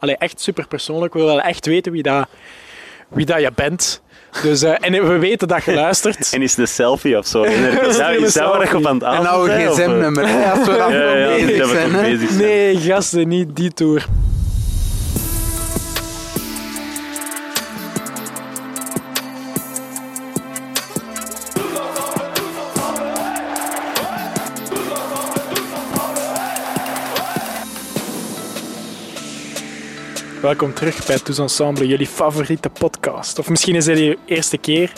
Allee, echt super persoonlijk. We willen echt weten wie dat, wie dat je bent. Dus, eh, en we weten dat je luistert. En is een selfie of zo? En er- Is er dat, is dat waar je op aan het En nou een gsm-nummer, als we dan Ja, ja, nog bezig dat we zijn. bezig zijn. Nee, gasten, niet die tour. Welkom terug bij Tous Ensemble, jullie favoriete podcast. Of misschien is het je eerste keer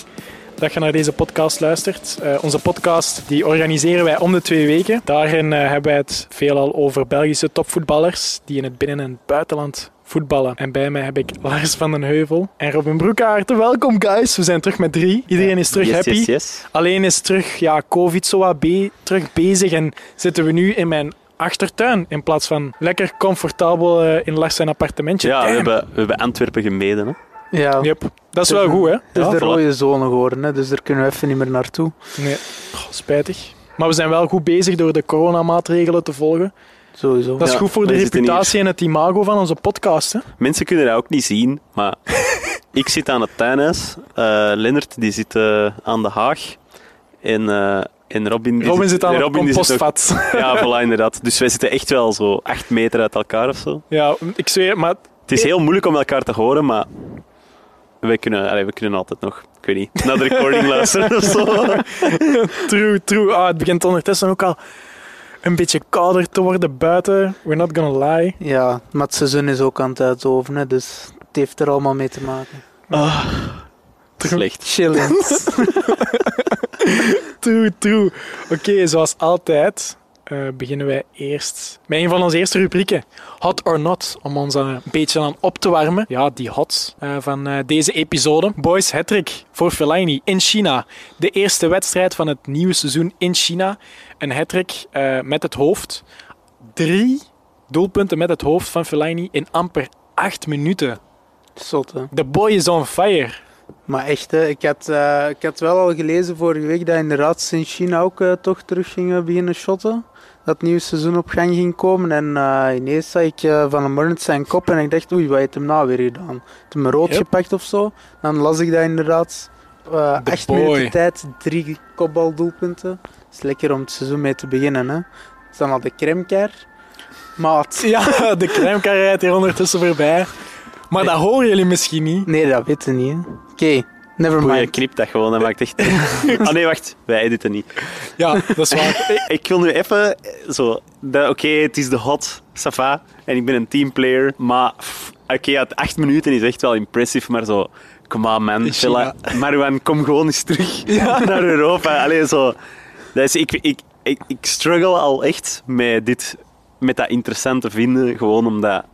dat je naar deze podcast luistert. Eh, onze podcast die organiseren wij om de twee weken. Daarin eh, hebben wij het veelal over Belgische topvoetballers die in het binnen- en buitenland voetballen. En bij mij heb ik Lars van den Heuvel en Robin Broekaert. Welkom guys, we zijn terug met drie. Iedereen is terug Yes, happy. yes, yes. Alleen is terug, ja, COVID zo wat terug bezig en zitten we nu in mijn achtertuin in plaats van lekker comfortabel eh, in Lars zijn appartementje. Ja, we hebben, we hebben Antwerpen gemeden. Hè? Ja, het Yep. Dat is wel goed, hè? is Ja, de voilà. rode zone geworden, hè, dus daar kunnen we even niet meer naartoe. Nee, spijtig. Maar we zijn wel goed bezig door de coronamaatregelen te volgen. Sowieso. Dat is Ja, goed voor de reputatie en het imago van onze podcast. Hè? Mensen kunnen dat ook niet zien, maar ik zit aan het tuinhuis. Eh Lennart die zit eh, aan de Haag. En, eh, en Robin, die Robin zit aan Robin ook- compostvat. Ja, voilà, inderdaad. Dus wij zitten echt wel zo acht meter uit elkaar of zo. Ja, ik zweer, maar Het is heel moeilijk om elkaar te horen, maar wij kunnen, allee, we kunnen altijd nog, ik weet niet, naar de recording luisteren of zo. true, true. Ah, het begint ondertussen ook al een beetje kouder te worden buiten. We're not gonna lie. Ja, maar het seizoen is ook aan het uitdoven, hè, dus het heeft er allemaal mee te maken. Ah, Slecht. Chillend. true, true. Oké, zoals altijd eh, beginnen wij eerst met een van onze eerste rubrieken. Hot or not, om ons een beetje aan op te warmen. Ja, die hot eh, van eh, deze episode. Boys hattrick voor Fellaini in China. De eerste wedstrijd van het nieuwe seizoen in China. Een hattrick eh met het hoofd. Drie doelpunten met het hoofd van Fellaini in amper acht minuten. Zot, hè. The boy is on fire. Maar echt, hè, ik, had, eh, ik had wel al gelezen vorige week dat inderdaad ze in China ook eh, toch terug gingen beginnen shotten. Dat het nieuwe seizoen op gang ging komen. En eh, ineens zag ik van een morgen zijn kop en ik dacht, oei, wat heeft hem nou weer gedaan? Heeft hem rood Yep. gepakt of zo? Dan las ik dat inderdaad. acht minuten tijd, drie kopbaldoelpunten. Dat is lekker om het seizoen mee te beginnen. Hè. is dan al de cremker. Maat. Ja, de crèmekar rijdt hier ondertussen voorbij. Maar dat horen jullie misschien niet. Nee, dat weten we niet. hè. Oké, never Boeien, mind. knip dat gewoon, dat maakt echt... Ah nee, wacht, wij editen niet. Ja, dat is waar. Ik, wil nu even eh, zo... dat- Oké, het is de hot, Safa, en ik ben een teamplayer, maar... pff, Oké, ja, het acht minuten is echt wel impressive, maar zo... Come on, man. Marwan, kom gewoon eens terug naar Europa. Allee, zo... Dat is, ik, ik, ik, ik struggle al echt met dit... Met dat interessant te vinden, gewoon omdat...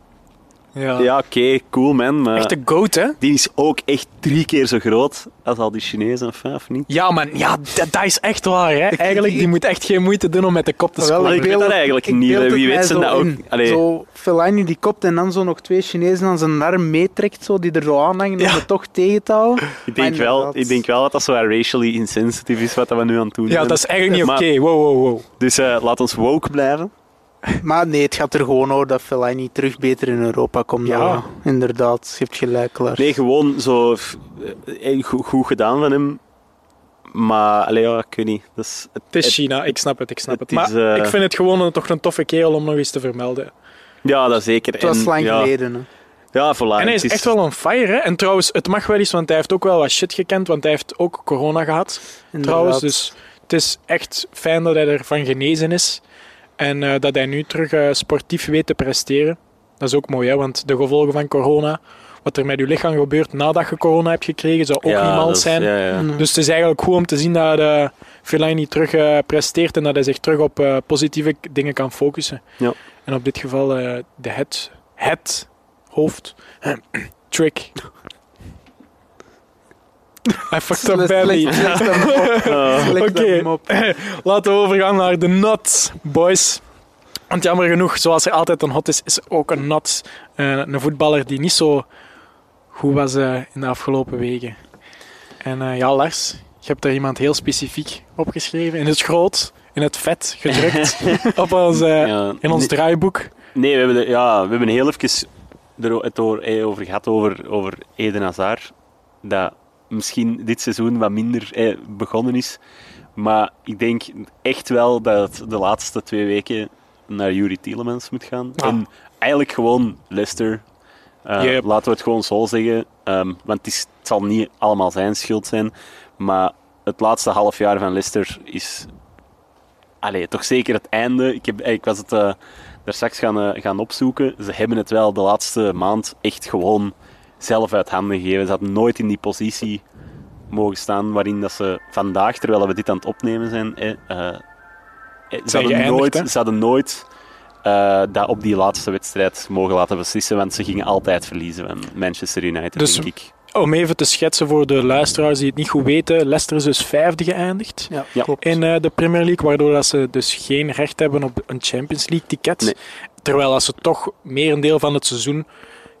Ja. Ja, oké, cool, man, maar... Echt de goat, hè? Die is ook echt drie keer zo groot als al die Chinezen, of, of niet? Ja, man. Ja, dat, dat is echt waar, hè? Eigenlijk, die moet echt geen moeite doen om met de kop te Wel, scoren. ik weet beeld dat eigenlijk ik niet, Wie weet zijn zo dat ook. Allee. Zo Fellaini die kopt en dan zo nog twee Chinezen aan zijn arm meetrekt, zo, die er zo aan hangen om Ja. het toch tegen te houden. Ik denk, Maar wel, ik denk wel dat dat zo racially insensitive is wat we nu aan het doen Ja, dat is eigenlijk niet oké. Wow, wow, wow. Dus eh, laat ons woke blijven. Maar nee, het gaat er gewoon over dat Fellaini terug beter in Europa komt. Ja. Inderdaad. Je hebt gelijk, Lars. Nee, gewoon zo f- eh, goed, goed gedaan van hem. Maar, allee, ja, ik weet niet. Dat is, het, Het is China, ik snap het, ik snap het. het Maar is, eh, ik vind het gewoon een, toch een toffe kerel om nog eens te vermelden. ja, dat zeker. het was En, lang ja, geleden. Hè. Ja, voilà. En hij is echt wel on fire, hè? En trouwens, het mag wel eens, want hij heeft ook wel wat shit gekend, want hij heeft ook corona gehad. trouwens. Dus het is echt fijn dat hij ervan genezen is. En eh, dat hij nu terug eh, sportief weet te presteren. Dat is ook mooi, hè? want de gevolgen van corona, wat er met je lichaam gebeurt nadat je corona hebt gekregen, zou ook ja, niet zijn. Ja, ja. Mm. Dus het is eigenlijk goed om te zien dat uh, Fellaini terug eh, presteert en dat hij zich terug op eh, positieve dingen kan focussen. Ja. En op dit geval eh, de het, het hoofd trick. I fucked up badly. Slecht Oké. Laten we overgaan naar de nut, boys. Want jammer genoeg, zoals er altijd een hot is, is er ook een nut. Eh, een voetballer die niet zo goed was eh, in de afgelopen weken. En eh, ja, Lars, je hebt er iemand heel specifiek opgeschreven. In het groot, in het vet gedrukt. op ons, Ja. in ons Nee- draaiboek. Nee, we hebben, de- ja, we hebben heel even er het over, over gehad over, over Eden Hazard. Dat misschien dit seizoen wat minder eh, begonnen is. Maar ik denk echt wel dat het de laatste twee weken naar Yuri Tielemans moet gaan. Ah. En eigenlijk gewoon Leicester. Yep. Laten we het gewoon zo zeggen. Ehm, want het, is, het zal niet allemaal zijn schuld zijn. Maar het laatste half jaar van Leicester is... Allee, toch zeker het einde. Ik, heb, ik was het eh, daar straks gaan, gaan opzoeken. Ze hebben het wel de laatste maand echt gewoon zelf uit handen gegeven. Ze hadden nooit in die positie mogen staan waarin dat ze vandaag, terwijl we dit aan het opnemen zijn, eh, eh, ze, hadden nooit, hè? ze hadden nooit eh, dat op die laatste wedstrijd mogen laten beslissen, want ze gingen altijd verliezen van Manchester United, Dus- denk ik. Om even te schetsen voor de luisteraars die het niet goed weten. Leicester is dus vijfde geëindigd Ja, in eh, de Premier League, waardoor dat ze dus geen recht hebben op een Champions League ticket. Nee. Terwijl dat ze toch meer een deel van het seizoen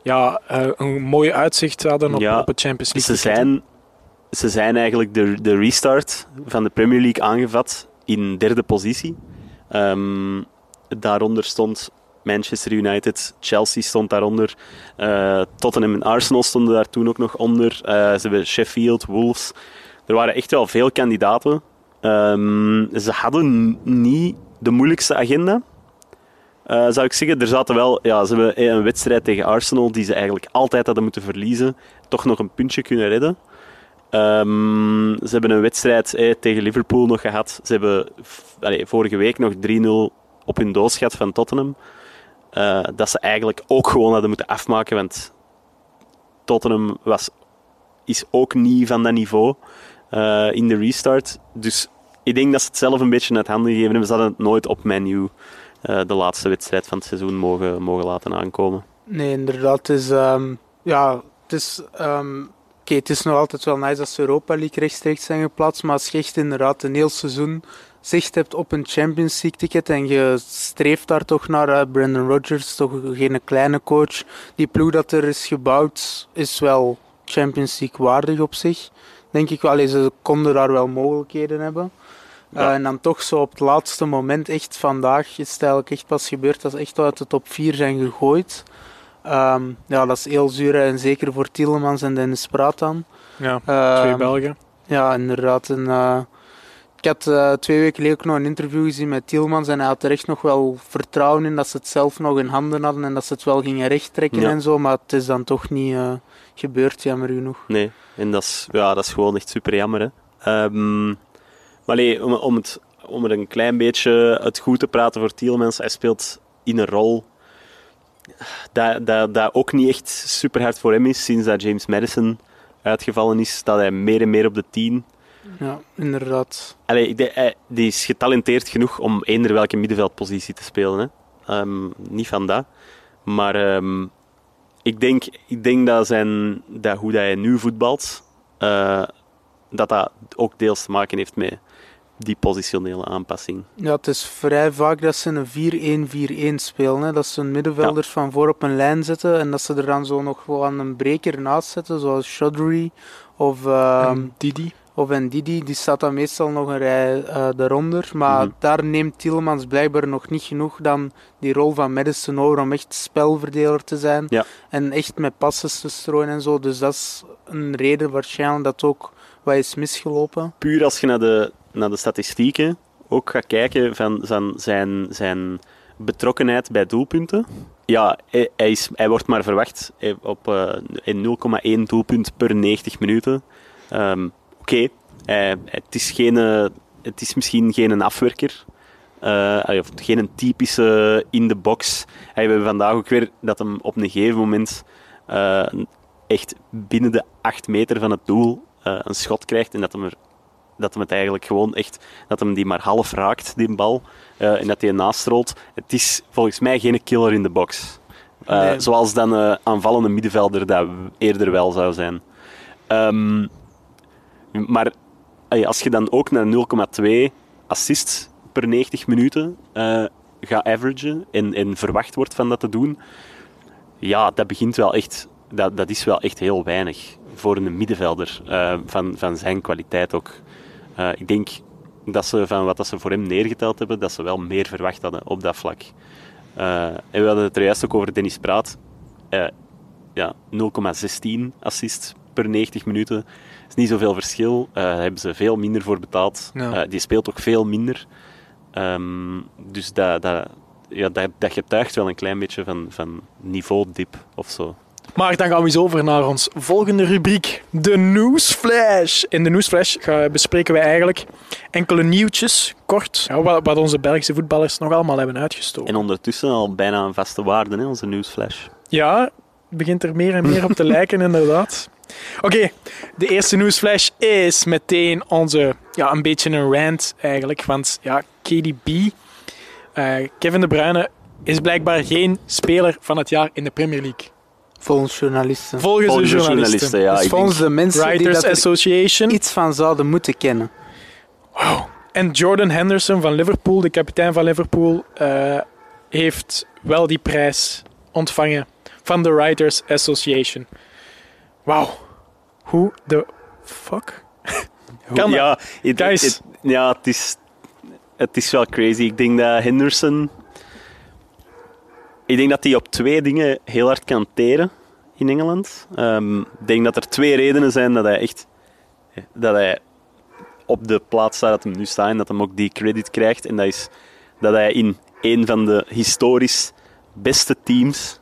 ja, eh, een mooi uitzicht hadden op, Ja, op het Champions League Ze zijn, ze zijn eigenlijk de, de restart van de Premier League aangevat in derde positie. Ehm, daaronder stond Manchester United, Chelsea stond daaronder, eh, Tottenham en Arsenal stonden daar toen ook nog onder. Eh, ze hebben Sheffield, Wolves. Er waren echt wel veel kandidaten. Ehm, ze hadden niet de moeilijkste agenda. Eh, zou ik zeggen, er zaten wel, ja, ze hebben een wedstrijd tegen Arsenal die ze eigenlijk altijd hadden moeten verliezen, toch nog een puntje kunnen redden. Ehm, ze hebben een wedstrijd eh, tegen Liverpool nog gehad. Ze hebben vorige week nog 3-0 op hun doos gehad van Tottenham. Eh, dat ze eigenlijk ook gewoon hadden moeten afmaken, want Tottenham was, is ook niet van dat niveau eh, in de restart. Dus ik denk dat ze het zelf een beetje uit handen gegeven hebben. Ze hadden het nooit op menu eh, de laatste wedstrijd van het seizoen mogen, mogen laten aankomen. Nee, inderdaad. Het is, ehm, ja, het is, oké, het is nog altijd wel nice ze Europa League rechtstreeks zijn geplaatst. Maar als je echt inderdaad een heel seizoen zicht hebt op een Champions League ticket en je streeft daar toch naar, eh, Brendan Rodgers, toch geen kleine coach. Die ploeg dat er is gebouwd is wel Champions League waardig op zich. Denk ik wel. Ze konden daar wel mogelijkheden hebben. Ja. Eh, en dan toch zo op het laatste moment, echt vandaag, is het eigenlijk echt pas gebeurd dat ze echt uit de top 4 zijn gegooid. Ehm, ja, dat is heel zuur hè, en zeker voor Tielemans en Dennis Praat dan. Ja, Ehm, twee Belgen. Ja, inderdaad. En, eh, ik had eh, twee weken geleden ook nog een interview gezien met Tielemans en hij had er echt nog wel vertrouwen in dat ze het zelf nog in handen hadden en dat ze het wel gingen rechttrekken Ja. en zo, maar het is dan toch niet gebeurd, jammer genoeg. Nee, en dat is, ja, dat is gewoon echt super jammer. Hè. Ehm, maar nee, om, om, het, om er een klein beetje het goed te praten voor Tielemans, hij speelt in een rol dat, dat, dat ook niet echt super hard voor hem is sinds dat James Madison uitgevallen is. Dat hij meer en meer op de 10. Ja, inderdaad. Allee, hij, die is getalenteerd genoeg om eender welke middenveldpositie te spelen. Hè. Ehm, niet van dat. Maar ehm, ik, denk, ik denk dat, zijn, dat hoe dat hij nu voetbalt, eh, dat dat ook deels te maken heeft met die positionele aanpassing. Ja, het is vrij vaak dat ze een 4-1-4-1 spelen. Hè. Dat ze hun middenvelders van voor op een lijn zetten en dat ze er dan zo nog gewoon een breker naast zetten, zoals Shodri of, ehm En Didi. of Ndidi. Die staat dan meestal nog een rij eh daaronder. Maar Mhm. daar neemt Tielemans blijkbaar nog niet genoeg dan die rol van Madison over om echt spelverdeler te zijn. Ja. En echt met passes te strooien en zo. Dus dat is een reden waarschijnlijk dat ook wat is misgelopen. Puur als je naar de, naar de statistieken ook gaat kijken van zijn, zijn, zijn betrokkenheid bij doelpunten. Ja, hij, hij is, hij wordt maar verwacht eh, op eh, in 0,1 doelpunt per 90 minuten. Ehm, Oké, hij- het, is geen, eh, het is misschien geen een afwerker. eh, of geen een typische in de box. Hey, we hebben vandaag ook weer dat hem op een gegeven moment eh, echt binnen de 8 meter van het doel eh, een schot krijgt en dat hem, er, dat hem het eigenlijk gewoon echt, dat hem die maar half raakt, die bal, eh, en dat hij naast rolt. Het is volgens mij geen killer in de box. Eh, Nee. Zoals dan een aanvallende middenvelder dat eerder wel zou zijn. Ehm, maar als je dan ook naar 0,2 assists per 90 minuten eh gaat averagen en, en verwacht wordt van dat te doen, ja, dat begint wel echt, dat, dat is wel echt heel weinig voor een middenvelder eh, van, van zijn kwaliteit ook. Eh, ik denk dat ze van wat dat ze voor hem neergeteld hebben, dat ze wel meer verwacht hadden op dat vlak. Eh, en we hadden het er juist ook over Dennis Praat. Eh, ja, 0,16 assist per 90 minuten. Dat is niet zoveel verschil. Daar hebben ze veel minder voor betaald. Ja. Die speelt ook veel minder. Ehm, dus dat, dat, ja, dat, dat getuigt wel een klein beetje van, van niveaudip of zo. Maar dan gaan we eens over naar ons volgende rubriek, de Newsflash. In de Newsflash bespreken wij eigenlijk enkele nieuwtjes, kort, ja, wat, wat onze Belgische voetballers nog allemaal hebben uitgestoken. En ondertussen al bijna een vaste waarde, hè, onze newsflash. Ja, het begint er meer en meer op te lijken, inderdaad. Oké, de eerste Newsflash is meteen onze, ja, een beetje een rant eigenlijk. Want ja, KDB, eh, Kevin De Bruyne, is blijkbaar geen speler van het jaar in de Premier League. Volgens journalisten. Volgens, Volgens de journalisten. journalisten, ja. dus ik volgens de mensen die Writers dat er Association. iets van zouden moeten kennen. En Jordan Henderson van Liverpool, de kapitein van Liverpool, eh, heeft wel die prijs ontvangen van de Writers Association. Wauw. Hoe de fuck? Kan dat? ja, Guys. het- ja het, is, het is wel crazy. Ik denk dat Henderson... Ik denk dat hij op twee dingen heel hard kan teren in Engeland. Ehm, ik denk dat er twee redenen zijn dat hij echt... Dat hij op de plaats staat dat hem nu staat en dat hem ook die credit krijgt. En dat is dat hij in een van de historisch beste teams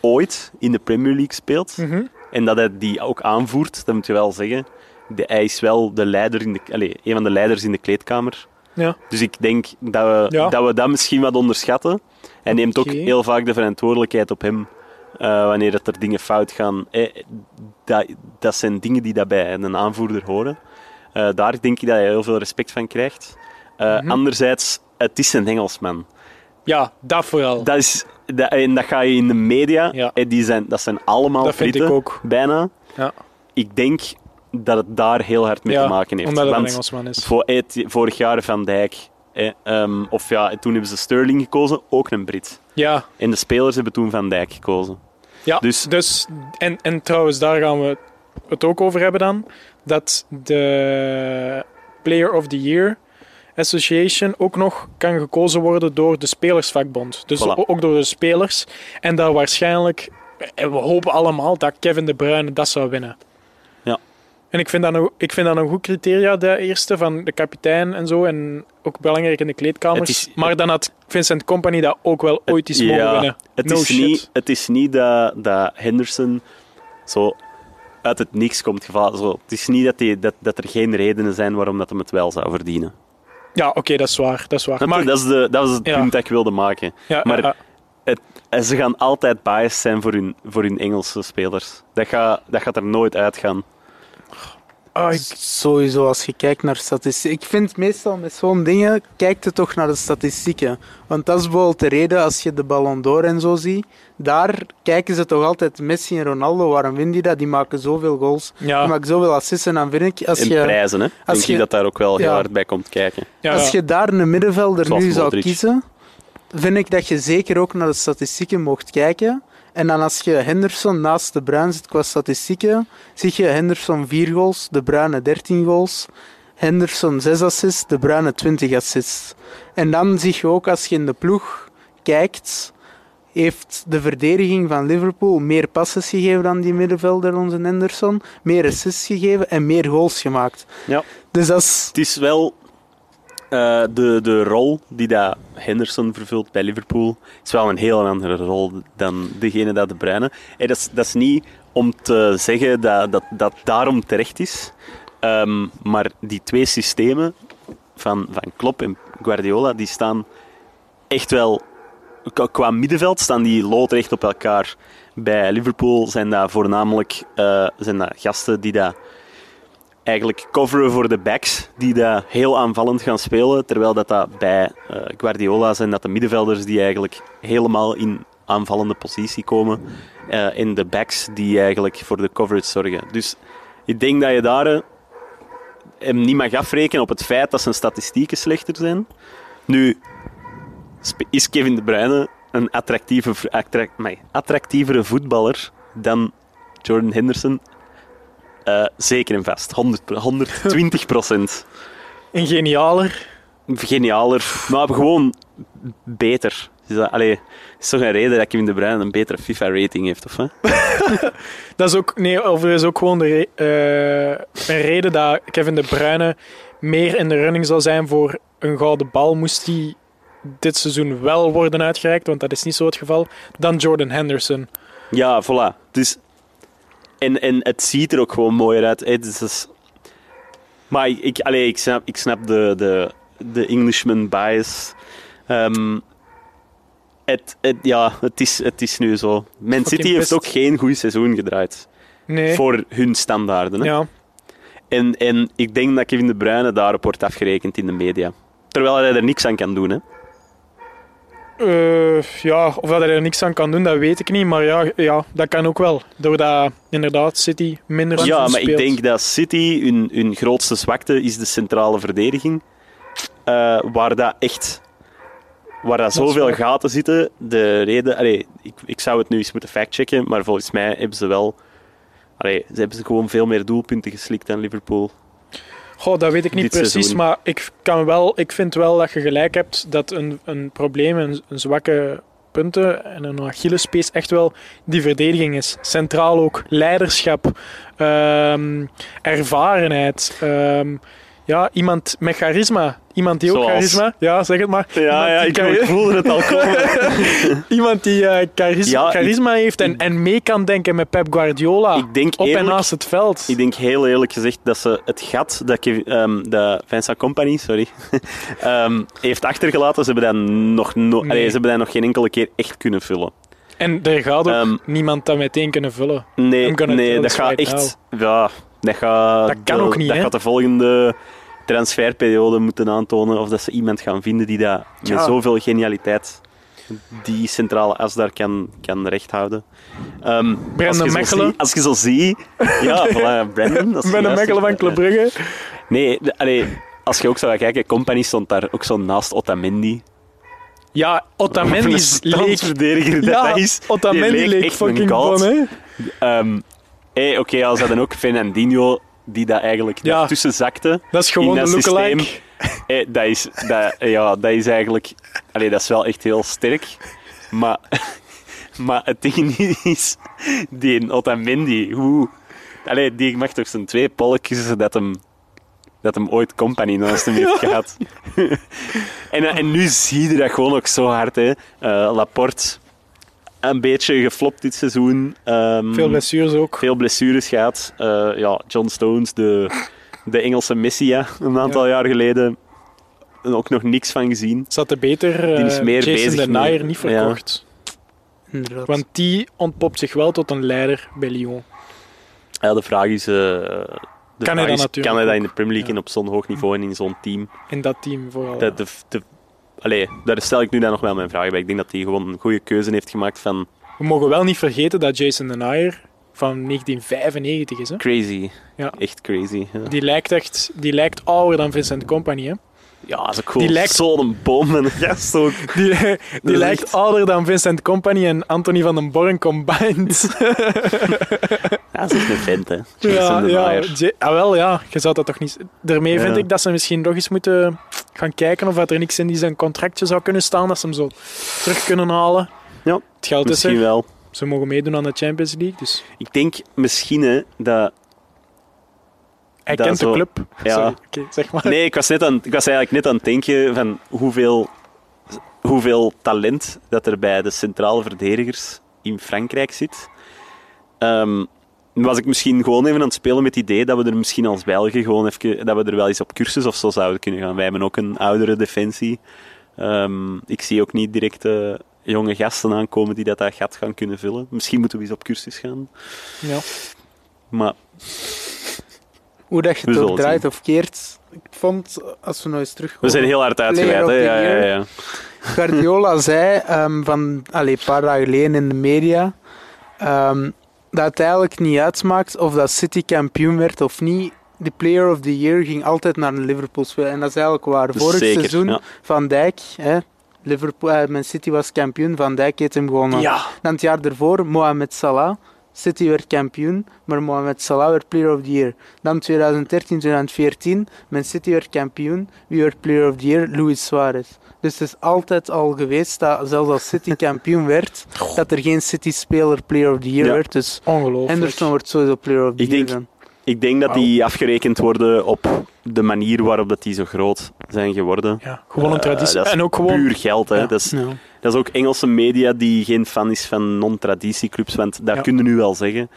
ooit in de Premier League speelt. Mhm. En dat hij die ook aanvoert, dat moet je wel zeggen. De, hij is wel de leider in de, allez, een van de leiders in de kleedkamer. Ja. Dus ik denk dat we, Ja. dat we dat misschien wat onderschatten. Hij neemt ook heel vaak de verantwoordelijkheid op hem eh, wanneer dat er dingen fout gaan. Eh, dat, dat zijn dingen die dat bij een aanvoerder horen. Eh, daar denk ik dat hij heel veel respect van krijgt. Eh, Mhm. Anderzijds, het is een Engelsman. Ja, dat vooral. Dat is, dat, en dat ga je in de media, Ja. eh, die zijn, dat zijn allemaal Dat vind ik Britten, ook. bijna. Ja. Ik denk dat het daar heel hard mee Ja, te maken heeft. Omdat het een Want Engelsman is. voor, eh, t- vorig jaar Van Dijk, eh, ehm, of ja, toen hebben ze Sterling gekozen, ook een Brit. Ja, En de spelers hebben toen Van Dijk gekozen. ja. Dus- Dus, en, en trouwens, daar gaan we het ook over hebben dan. Dat de Player of the Year Association ook nog kan gekozen worden door de Spelersvakbond. Dus Voilà. ook door de spelers. En dat waarschijnlijk, en we hopen allemaal dat Kevin De Bruyne dat zou winnen. En ik vind, dat een, ik vind dat een goed criteria, de eerste, van de kapitein en zo. En ook belangrijk in de kleedkamers. Is- maar dan had Vincent Company dat ook wel ooit eens mogen ja, winnen. Het, No is shit. niet, het is niet dat, dat Henderson zo uit het niks komt gevallen. Zo, het is niet dat, die, dat, dat er geen redenen zijn waarom dat hem het wel zou verdienen. Ja, oké, dat is waar. Dat is waar. Maar, dat, is de, dat was het Ja. punt dat ik wilde maken. ja, maar- ja, ze gaan altijd biased zijn voor hun, voor hun Engelse spelers. Dat gaat, dat gaat er nooit uitgaan. Ah, ik- Sowieso, als je kijkt naar statistieken. Ik vind meestal met zo'n dingen, kijk je toch naar de statistieken. Want dat is bijvoorbeeld de reden als je de Ballon d'Or en zo ziet. Daar kijken ze toch altijd Messi en Ronaldo. Waarom winnen die dat? Die maken zoveel goals. ja, Die maken zoveel assists. En dan vind ik, als en je, prijzen, hè. als denk je- dat daar ook wel heel hard bij komt kijken. ja, als je daar een middenvelder Zoals nu zou Modric. kiezen, vind ik dat je zeker ook naar de statistieken mocht kijken. En dan als je Henderson naast De Bruyne zit qua statistieken, zie je Henderson 4 goals, De Bruyne 13 goals, Henderson 6 assists, De Bruyne 20 assists. En dan zie je ook als je in de ploeg kijkt, heeft de verdediging van Liverpool meer passes gegeven dan die middenvelder, onze Henderson, meer assists gegeven en meer goals gemaakt. Ja. Dus dat is... Het is wel eh, de, de rol die dat Henderson vervult bij Liverpool, is wel een heel andere rol dan degene dat de Bruyne. Hey, dat, is, dat is niet om te zeggen dat dat, dat daarom terecht is, Ehm, maar die twee systemen van, van Klopp en Guardiola, die staan echt wel qua- middenveld staan die loodrecht op elkaar. Bij Liverpool zijn dat voornamelijk eh, zijn dat gasten die dat eigenlijk coveren voor de backs, die dat heel aanvallend gaan spelen, terwijl dat, dat bij eh, Guardiola zijn dat de middenvelders die eigenlijk helemaal in aanvallende positie komen eh en de backs die eigenlijk voor de coverage zorgen. Dus ik denk dat je daar eh, hem niet mag afrekenen op het feit dat zijn statistieken slechter zijn. Nu, is Kevin De Bruyne een attractieve, attractievere voetballer dan Jordan Henderson? Eh, zeker en vast. 100, 120 procent. een genialer. Genialer, maar gewoon beter. Is dat, allee, is toch een reden dat Kevin De Bruyne een betere FIFA-rating heeft, of wat? Dat is ook, nee, overigens ook gewoon de re- eh, een reden dat Kevin De Bruyne meer in de running zal zijn voor een gouden bal, moest hij dit seizoen wel worden uitgereikt, want dat is niet zo het geval, dan Jordan Henderson. Ja, voilà. Dus, en, en het ziet er ook gewoon mooier uit. hè. Dus dat is- maar ik, ik, allee, ik, snap, ik snap de, de, de Englishman bias. Ehm, het, het, ja, het is, het is nu zo. Man City heeft ook geen goed seizoen gedraaid. Nee. Voor hun standaarden. Hè? Ja. En, en ik denk dat Kevin De Bruyne daarop wordt afgerekend in de media. Terwijl hij er niks aan kan doen. Hè? Eh, ja, of dat hij er niks aan kan doen, dat weet ik niet. Maar ja, ja dat kan ook wel. Doordat inderdaad City minder Ja, maar ik denk dat City, hun, hun grootste zwakte is de centrale verdediging. Eh, waar dat echt... Waar dat zoveel gaten zitten. De reden... Allee, ik, ik zou het nu eens moeten factchecken, maar volgens mij hebben ze wel... Allee, ze hebben ze gewoon veel meer doelpunten geslikt dan Liverpool. Goh, dat weet ik niet precies, seizoen. maar ik, kan wel, ik vind wel dat je gelijk hebt dat een, een probleem, een, een zwakke punten en een Achillespees echt wel die verdediging is. Centraal ook leiderschap, ehm, ervarenheid, ehm, ja, iemand met charisma. Iemand die ook Zoals? charisma... Ja, zeg het maar. Ja, ja ik, voelde het al komen. Iemand die eh, charis- Ja, ik- charisma heeft en, en mee kan denken met Pep Guardiola. ik denk op en eerlijk... naast het veld. Ik denk heel eerlijk gezegd dat ze het gat dat, Kev- ehm, dat Vincent Company sorry, ehm, heeft achtergelaten, ze hebben, dat nog no- Nee. Allee, ze hebben dat nog geen enkele keer echt kunnen vullen. En er gaat ook Ehm, niemand dat meteen kunnen vullen. Nee, nee dat gaat echt. Ja, dat gaat. Dat kan de, ook niet, Dat hè? gaat de volgende transferperiode moeten aantonen. Of dat ze iemand gaan vinden die dat met zoveel genialiteit die centrale as daar kan, kan recht houden. Ehm, als, je zo Mechelen. zie- als je zo ziet... Ja, voilà, Brandon. dat is juist. Mechelen van Club Brugge. Nee, allee, als je ook zou gaan kijken, Company stond daar ook zo naast Otamendi. Ja, Otamendi Een leek... verdediger dat Ja, dat is. Otamendi leek fucking bon, hè. Ehm, hey, Oké, als dat dan ook Fernandinho, die dat eigenlijk Ja. daartussen zakte. Dat is gewoon in dat systeem. Hey, dat, is, dat, ja, dat is eigenlijk... Allee, dat is wel echt heel sterk. Maar, maar het ding is, die Otamendi, hoe... Allee, die mag toch zijn twee polletjes dat hem, dat hem ooit company naast hem heeft gehad. en, eh, en nu zie je dat gewoon ook zo hard, hè. Eh, Laporte, een beetje geflopt dit seizoen. Ehm, Veel blessures ook. veel blessures gehad. Eh, ja, John Stones, de, de Engelse Messia, een aantal jaar geleden. En ook nog niks van gezien. Zat er beter Die is eh, meer Jason bezig de met- niet verkocht. Inderdaad. Want die ontpopt zich wel tot een leider bij Lyon. Ja, de vraag is... eh, de Kan hij dat natuurlijk Kan hij dat in de Premier League Ja. en op zo'n hoog niveau en in zo'n team? In dat team vooral. Dat de, de, allee, daar stel ik nu dan nog wel mijn vragen bij. Ik denk dat hij gewoon een goede keuze heeft gemaakt van We mogen wel niet vergeten dat Jason de Nayer van 1995 is. Hè? crazy. Ja. Echt crazy. Ja, Die lijkt echt die lijkt ouder dan Vincent Company. Hè? Ja dat is ook cool. Die lijkt- Zo'n boom en gast ook. Die, die is lijkt echt- ouder dan Vincent Company en Anthony van den Born combined. Ja, dat is echt een vent, hè. ja, ja. Ja, ah, wel, ja, je zou dat toch niet... Daarmee vind ik dat ze misschien nog eens moeten gaan kijken of dat er niks in die zijn contractje zou kunnen staan, dat ze hem zo terug kunnen halen. Ja, Het geld is Misschien er. wel. Ze mogen meedoen aan de Champions League, dus Ik denk misschien hè, dat hij Dat kent zo- de club. ja. Sorry, zeg maar. Nee, ik was, net aan, ik was eigenlijk net aan het denken van hoeveel, hoeveel talent dat er bij de centrale verdedigers in Frankrijk zit. Ehm, was ik misschien gewoon even aan het spelen met het idee dat we er misschien als Belgen gewoon even, dat we er wel eens op cursus of zo zouden kunnen gaan. Wij hebben ook een oudere defensie. Ehm, ik zie ook niet direct eh, jonge gasten aankomen die dat, dat gat gaan kunnen vullen. Misschien moeten we eens op cursus gaan. Ja. Maar Hoe dat je het ook draait zien. of keert, ik vond, als we nou eens terug we zijn heel hard uitgeweid. of Hè? Ja, ja, ja. Guardiola zei ehm, van een paar dagen geleden in de media ehm, dat het eigenlijk niet uitmaakt of dat City kampioen werd of niet. De Player of the Year ging altijd naar een Liverpool spelen. En dat is eigenlijk waar. Dus Vorig zeker, seizoen, ja. Van Dijk, hè, Liverpool, eh, Man City was kampioen, Van Dijk heeft hem gewonnen. ja, Dan het jaar ervoor, Mohamed Salah, City werd kampioen, maar Mohamed Salah werd Player of the Year. Dan 2013, 2014, Man City werd kampioen. Wie werd Player of the Year? Luis Suarez. Dus het is altijd al geweest dat zelfs als City kampioen werd, dat er geen City-speler Player of the Year Ja. werd. Dus Ongelooflijk. Henderson wordt sowieso Player of the Ik Year denk- dan. Ik denk dat die afgerekend worden op de manier waarop dat die zo groot zijn geworden. Ja, gewoon een Eh, traditie. en ook gewoon... Puur geld, hè. Ja. Dat, is, Ja. dat is ook Engelse media die geen fan is van non-traditieclubs, want daar Ja. kunnen nu wel zeggen.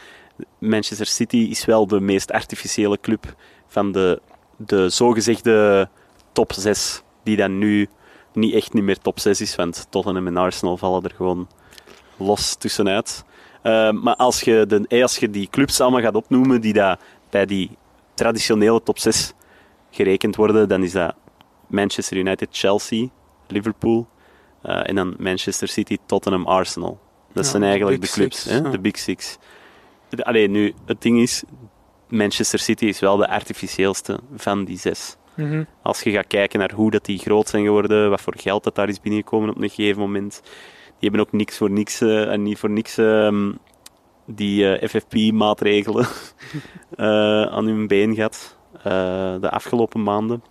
Manchester City is wel de meest artificiële club van de, de zogezegde top 6, die dan nu niet echt niet meer top 6 is, want Tottenham en Arsenal vallen er gewoon los tussenuit. Eh, maar als je, de, eh, als je die clubs allemaal gaat opnoemen die dat bij die traditionele top 6 gerekend worden, dan is dat Manchester United, Chelsea, Liverpool eh, en dan Manchester City, Tottenham, Arsenal. Dat Ja, zijn eigenlijk de clubs, Six, hè? ja. de Big Six. De- Allee, nu, het ding is, Manchester City is wel de artificieelste van die zes. Mhm. Als je gaat kijken naar hoe dat die groot zijn geworden, wat voor geld dat daar is binnengekomen op een gegeven moment. Die hebben ook niks voor niks, eh, en niet voor niks ehm, die eh, FFP-maatregelen eh, aan hun been gehad eh, de afgelopen maanden.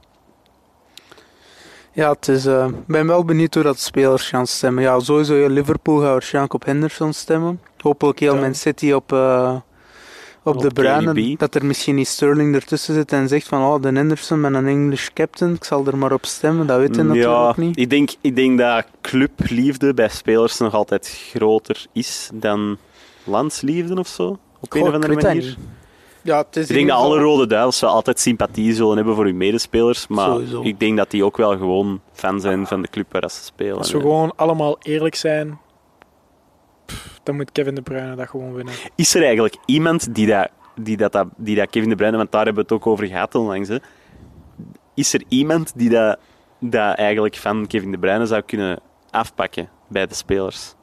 Ja, het is, ik ben wel benieuwd hoe dat spelers gaan stemmen. Ja, sowieso Liverpool gaat waarschijnlijk op Henderson stemmen. Hopelijk heel Ja. Man City op, op, Op de Bruinen. Dat er misschien niet Sterling ertussen zit en zegt van oh, de Henderson met een English captain, ik zal er maar op stemmen. Dat weet je Mm, ja, natuurlijk niet. Ik denk, ik denk dat clubliefde bij spelers nog altijd groter is dan landsliefde of zo. Op een of andere manier. Ja, het is Ik denk dat alle rode duivels wel altijd sympathie zullen hebben voor hun medespelers, maar Sowieso. ik denk dat die ook wel gewoon fan zijn van de club waar ze spelen. Als we gewoon allemaal eerlijk zijn, pff, dan moet Kevin De Bruyne dat gewoon winnen. Is er eigenlijk iemand die dat, die dat, dat- die dat Kevin De Bruyne, want daar hebben we het ook over gehad onlangs, hè. is er iemand die dat, dat eigenlijk van Kevin De Bruyne zou kunnen afpakken bij de spelers?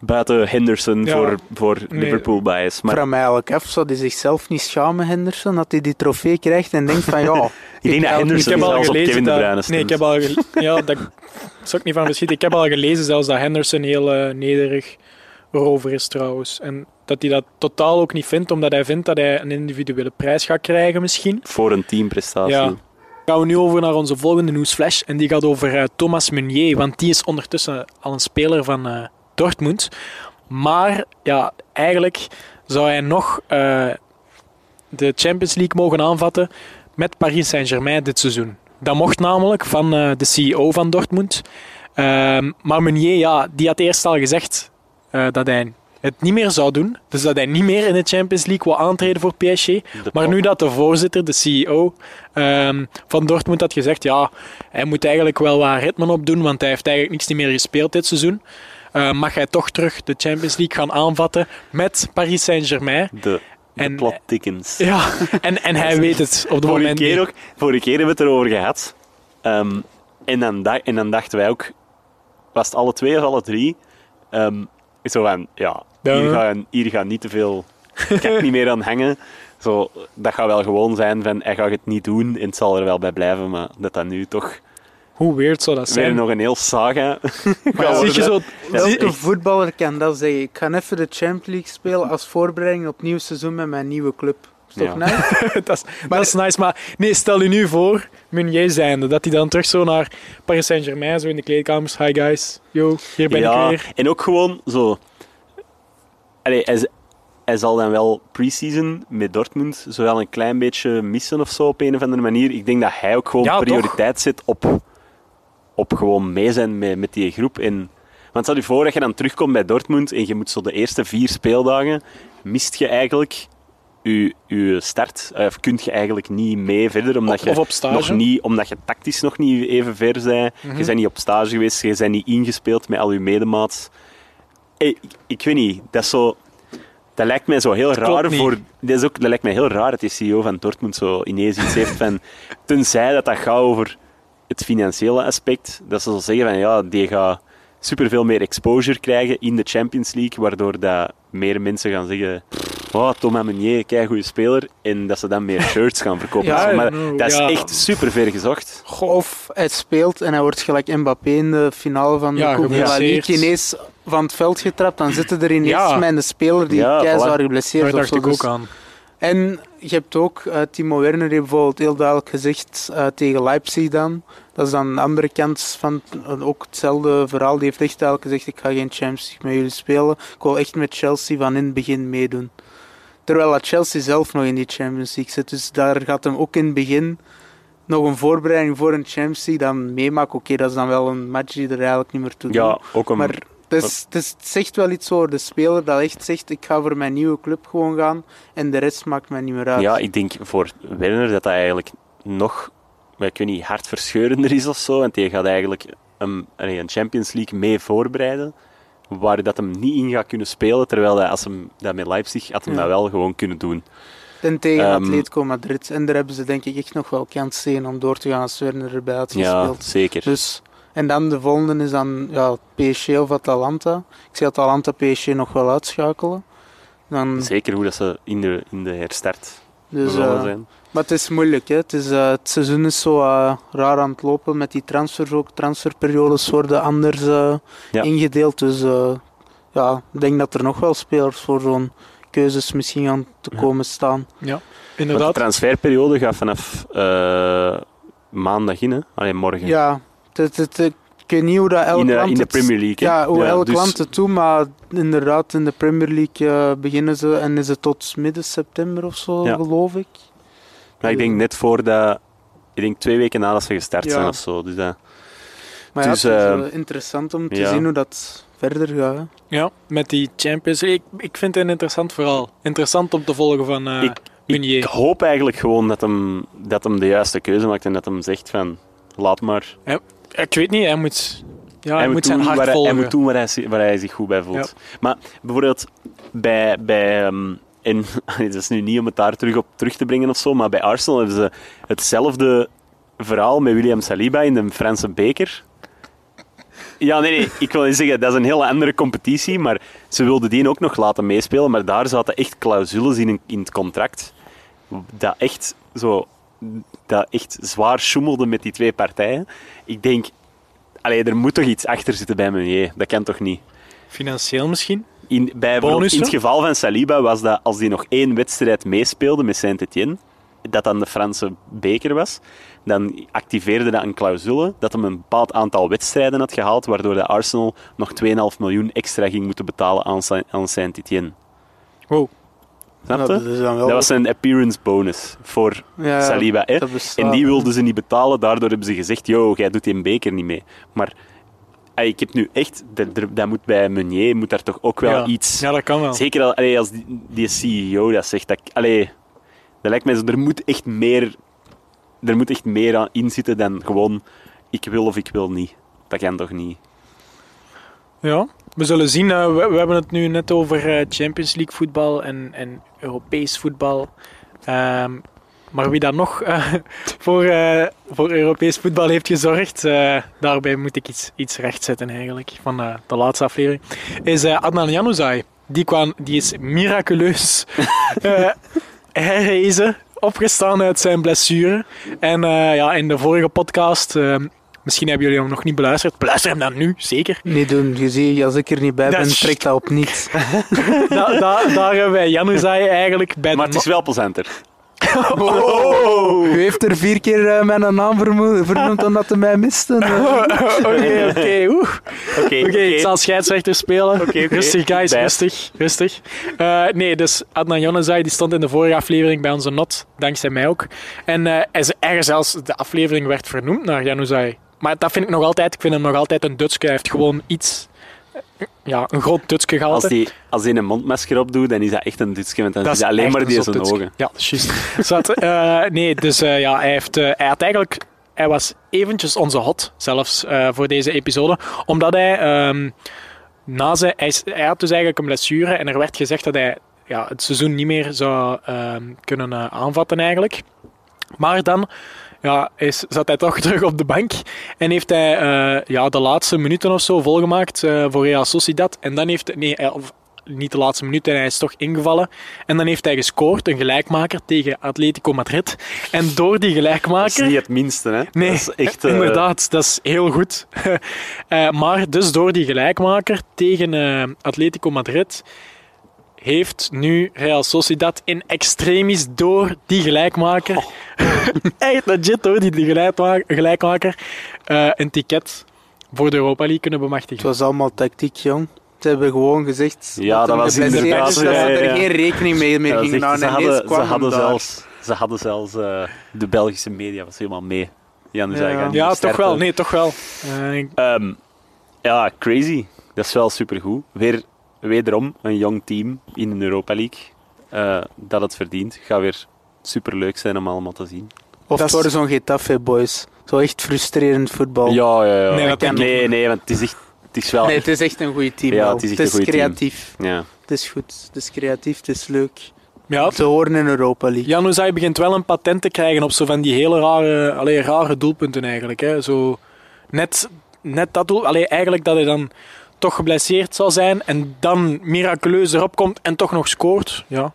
Buiten Henderson Ja. voor, voor Nee. Liverpool bias. Ik Maar vraag mij eigenlijk af, zou hij zichzelf niet schamen, Henderson, dat hij die trofee krijgt en denkt van ja... ik denk dat heb- Henderson ik heb al zelfs op gelezen Kevin De dat... Bruyne stemt. Nee, ik heb al gele- Ja, dat zou ik niet van beschieten. Ik heb al gelezen zelfs dat Henderson heel eh, nederig erover is trouwens. En dat hij dat totaal ook niet vindt, omdat hij vindt dat hij een individuele prijs gaat krijgen misschien. Voor een teamprestatie. Ja. Gaan we nu over naar onze volgende nieuwsflash. En die gaat over eh, Thomas Meunier. Want die is ondertussen al een speler van eh, Dortmund. Maar ja, eigenlijk zou hij nog eh, de Champions League mogen aanvatten met Paris Saint-Germain dit seizoen. Dat mocht namelijk van eh, de CEO van Dortmund. Ehm, maar Meunier, ja, die had eerst al gezegd eh, dat hij het niet meer zou doen. Dus dat hij niet meer in de Champions League wil aantreden voor PSG. De Maar nu dat de voorzitter, de CEO ehm, van Dortmund had gezegd, ja, hij moet eigenlijk wel wat ritme opdoen, want hij heeft eigenlijk niks meer gespeeld dit seizoen. Eh, mag hij toch terug de Champions League gaan aanvatten met Paris Saint-Germain? De, de En- thickens. Ja, en, en hij weet het op het vorige moment keer ook, vorige keer hebben we het erover gehad. Ehm, en, dan da- en dan dachten wij ook, was het alle twee of alle drie? Ehm, zo van, ja, hier gaat niet te veel kijk niet meer aan hangen. Zo, dat gaat wel gewoon zijn van, hij gaat het niet doen en het zal er wel bij blijven, maar dat dat nu toch Hoe weird zou dat weer zijn? nog een heel saga Maar zie je zo, Welke voetballer kan dat zeggen? Ik ga even de Champions League spelen als voorbereiding op nieuw seizoen met mijn nieuwe club. Is toch Ja. nice? dat, is, dat is nice, maar nee, stel je nu voor, Meunier zijnde, dat hij dan terug zo naar Paris Saint-Germain, zo in de kleedkamers, hi guys, yo, hier ben ja, ik weer. En ook gewoon zo. Allee, hij, zal dan wel pre-season met Dortmund zowel een klein beetje missen of zo op een of andere manier. Ik denk dat hij ook gewoon Ja, toch? prioriteit zet op, op gewoon mee zijn met, met die groep. En, want stel je voor dat je dan terugkomt bij Dortmund en je moet zo de eerste vier speeldagen, mist je eigenlijk je, je start. Of kun je eigenlijk niet mee verder, omdat Of, je of op stage. nog niet, omdat je tactisch nog niet even ver bent. Mhm. Je bent niet op stage geweest, je bent niet ingespeeld met al je medemaats. Ik, ik weet niet, dat is zo... Dat lijkt mij zo heel raar voor... Dat, is ook, dat lijkt mij heel raar dat die CEO van Dortmund zo ineens iets heeft van... Tenzij dat dat gaat over het financiële aspect, dat ze zo zeggen van ja, die gaat superveel meer exposure krijgen in de Champions League, waardoor dat meer mensen gaan zeggen oh, Thomas Meunier, kei goede speler. En dat ze dan meer shirts gaan verkopen. Ja, maar dat is ja. echt super ver gezocht. Goh, Of hij speelt en hij wordt gelijk Mbappé in de finale van de Ja, Coupe de. Ligue ineens van het veld getrapt. Dan zitten er ineens Ja. met een speler die Ja, kei voilà. zwaar geblesseerd Daar is. of dacht zo. ik ook Dus- aan. En je hebt ook, eh, Timo Werner heeft bijvoorbeeld heel duidelijk gezegd eh, tegen Leipzig dan. Dat is dan de andere kant van ook hetzelfde verhaal. Die heeft echt duidelijk gezegd, ik ga geen Champions League met jullie spelen. Ik wil echt met Chelsea van in het begin meedoen. Terwijl dat Chelsea zelf nog in die Champions League zit. Dus daar gaat hem ook in het begin nog een voorbereiding voor een Champions League dan meemaken. Oké, dat is dan wel een match die er eigenlijk niet meer toe doet. Ja, ook om... Maar het, is, het, is- het zegt wel iets over de speler dat echt zegt: ik ga voor mijn nieuwe club gewoon gaan en de rest maakt mij niet meer uit. Ja, ik denk voor Werner dat dat eigenlijk nog, ik weet niet, hartverscheurender is of zo. Want die gaat eigenlijk een, een Champions League mee voorbereiden. Waar dat hem niet in gaat kunnen spelen. Terwijl dat, als hem dat met Leipzig had hem Ja. dat wel gewoon kunnen doen. En tegen Ehm, Atletico Madrid. En daar hebben ze denk ik echt nog wel kans tegen om door te gaan als Werner erbij had Ja, gespeeld. zeker. Dus, en dan de volgende is dan ja, PSG of Atalanta. Ik zie Atalanta PSG nog wel uitschakelen. Dan, Zeker hoe dat ze in de, in de herstart dus, eh, zijn. Maar het is moeilijk. Hè. Het, is, eh, het seizoen is zo eh, raar aan het lopen met die transfers ook. Transferperiodes worden anders Ja. ingedeeld. Dus eh, ja, ik denk dat er nog wel spelers voor zo'n keuzes misschien aan te Ja. komen staan. Want Inderdaad. de transferperiode gaat vanaf eh, maandag in, hè? Allee, morgen. Ja, het, het, het- ik weet niet hoe dat elk in, de, land in de Premier League. Ja, hoe elk dus- land het doet, maar inderdaad, in de Premier League eh, beginnen ze en is het tot midden september of zo, Ja. geloof ik. Maar ik denk net voordat... Ik denk twee weken nadat ze gestart Ja. zijn of zo. Dus dat, Maar ja, Dus, het is eh, eh, interessant om te ja. zien hoe dat verder gaat. hè. Ja, met die Champions League. Ik, ik vind het een interessant verhaal. Interessant om te volgen van eh Ik- Meunier. Ik hoop eigenlijk gewoon dat hem, dat hem de juiste keuze maakt en dat hem zegt van laat maar. Ik weet niet, hij moet, ja, hij hij, moet zijn hart waar hij, hij volgen. moet doen waar hij, waar hij zich goed bij voelt. Maar bijvoorbeeld bij, bij ehm, en het is nu niet om het daar terug op terug te brengen of zo, maar bij Arsenal hebben ze hetzelfde verhaal met William Saliba in de Franse beker. Ja, nee, nee, ik wil niet zeggen, dat is een hele andere competitie, maar ze wilden die ook nog laten meespelen, maar daar zaten echt clausules in, in het contract dat echt zo dat echt zwaar schoemelde met die twee partijen. Ik denk, allee, er moet toch iets achter zitten bij Meunier. Dat kan toch niet? Financieel misschien? In, bij, Bonussen? in het geval van Saliba was dat als hij nog één wedstrijd meespeelde met Saint-Etienne, dat dan de Franse beker was, dan activeerde dat een clausule dat hem een bepaald aantal wedstrijden had gehaald, waardoor de Arsenal nog 2,5 miljoen extra ging moeten betalen aan, aan Saint-Etienne. Wow. Snap je? Ja, dat, Dat was een appearance bonus voor ja, Saliba. Hè? En die wilden ze niet betalen, daardoor hebben ze gezegd: Yo, jij doet die beker niet mee. Maar ey, ik heb nu echt, dat, dat- moet bij Meunier moet daar toch ook wel ja. iets. Ja, dat kan wel. Zeker al, allee, als die, die CEO dat zegt. Dat, allee, dat lijkt mij zo, er moet echt meer, er moet echt meer aan in zitten dan gewoon: ik wil of ik wil niet. Dat kan toch niet? Ja, we zullen zien. eh, we, we hebben het nu net over eh, Champions League voetbal en, en Europees voetbal. Ehm, maar wie dan nog eh, voor, voor Europees voetbal heeft gezorgd, daarbij moet ik iets, iets rechtzetten eigenlijk, van de laatste aflevering, is Adnan Januzaj. Die, kwam, die is miraculeus herrezen, opgestaan uit zijn blessure. En ja, in de vorige podcast, eh, misschien hebben jullie hem nog niet beluisterd, beluister hem dan nu, zeker. Niet doen. Je ziet, als ik er niet bij Dat ben, trekt dat op niets. Da, da, daar hebben wij Januzaj eigenlijk bij Maar de het is wel plezanter. Oh. U heeft er vier keer eh, mijn naam vernoemd omdat hij mij miste. Oké, oké. Oké, Oké, ik zal scheidsrechter spelen. Oké, oké. Rustig, guys, rustig. rustig. Eh, nee, dus Adnan Januzaj die stond in de vorige aflevering bij onze not, dankzij mij ook. En eh, hij ergens zelfs, de aflevering werd vernoemd naar Januzaj. Maar dat vind ik nog altijd, ik vind hem nog altijd een Dutske. Hij heeft gewoon iets, ja, een groot Dutske gehaald. Als die, als die een mondmasker opdoet, dan is dat echt een Duitske, want dan Dat is alleen maar die zijn Dutske. ogen. Ja, juist. Zat, eh, nee, dus eh, ja, hij, heeft, eh, hij had eigenlijk... Hij was eventjes onze hot, zelfs, voor deze episode. Omdat hij... ehm, na zijn, hij, hij had dus eigenlijk een blessure en er werd gezegd dat hij ja, het seizoen niet meer zou ehm, kunnen aanvatten eigenlijk. Maar dan ja, is, zat hij toch terug op de bank en heeft hij eh, ja, de laatste minuten of zo volgemaakt eh, voor Real Sociedad. En dan heeft... Nee, hij- of niet de laatste minuut en hij is toch ingevallen. En dan heeft hij gescoord, een gelijkmaker tegen Atletico Madrid. En door die Dat is gelijkmaker... niet het minste, hè? Nee, dat is echt... eh, inderdaad, dat is heel goed. Eh, maar dus door die gelijkmaker tegen eh, Atletico Madrid heeft nu Real Sociedad in extremis door die gelijkmaker, Oh. echt legit door die gelijkma- gelijkmaker, eh, een ticket voor de Europa League kunnen Het bemachtigen. was allemaal tactiek, jong. Ze hebben gewoon gezegd Ja, dat was geblesseerd inderdaad, is, dat ja, ze er ja. geen rekening mee meer Ja, gingen houden. ze hadden, ze zelfs, ze hadden zelfs eh, de Belgische media was helemaal mee. Jan, Ja. ja, Ja, toch wel. Nee, toch wel. Eh, Ehm, ja, crazy. Dat is wel supergoed. Weer, wederom een jong team in de Europa League. eh, dat het verdient. Gaat weer superleuk zijn om allemaal te zien. Of Dat worden zo'n Getafe boys. Zo echt frustrerend voetbal. Ja, ja, ja. Nee, nee, nee, want het is echt... Het is wel... Nee, het is echt een goed team. Ja, het is echt het een is team. creatief. Ja. Het is goed. Het is creatief. Het is leuk. ja, Te horen in Europa League. Jan Oezai begint wel een patent te krijgen op zo van die hele rare, allee, rare doelpunten eigenlijk. Hè. Zo, net, net dat doel, allee, eigenlijk dat hij dan toch geblesseerd zal zijn en dan miraculeus erop komt en toch nog scoort. Ja.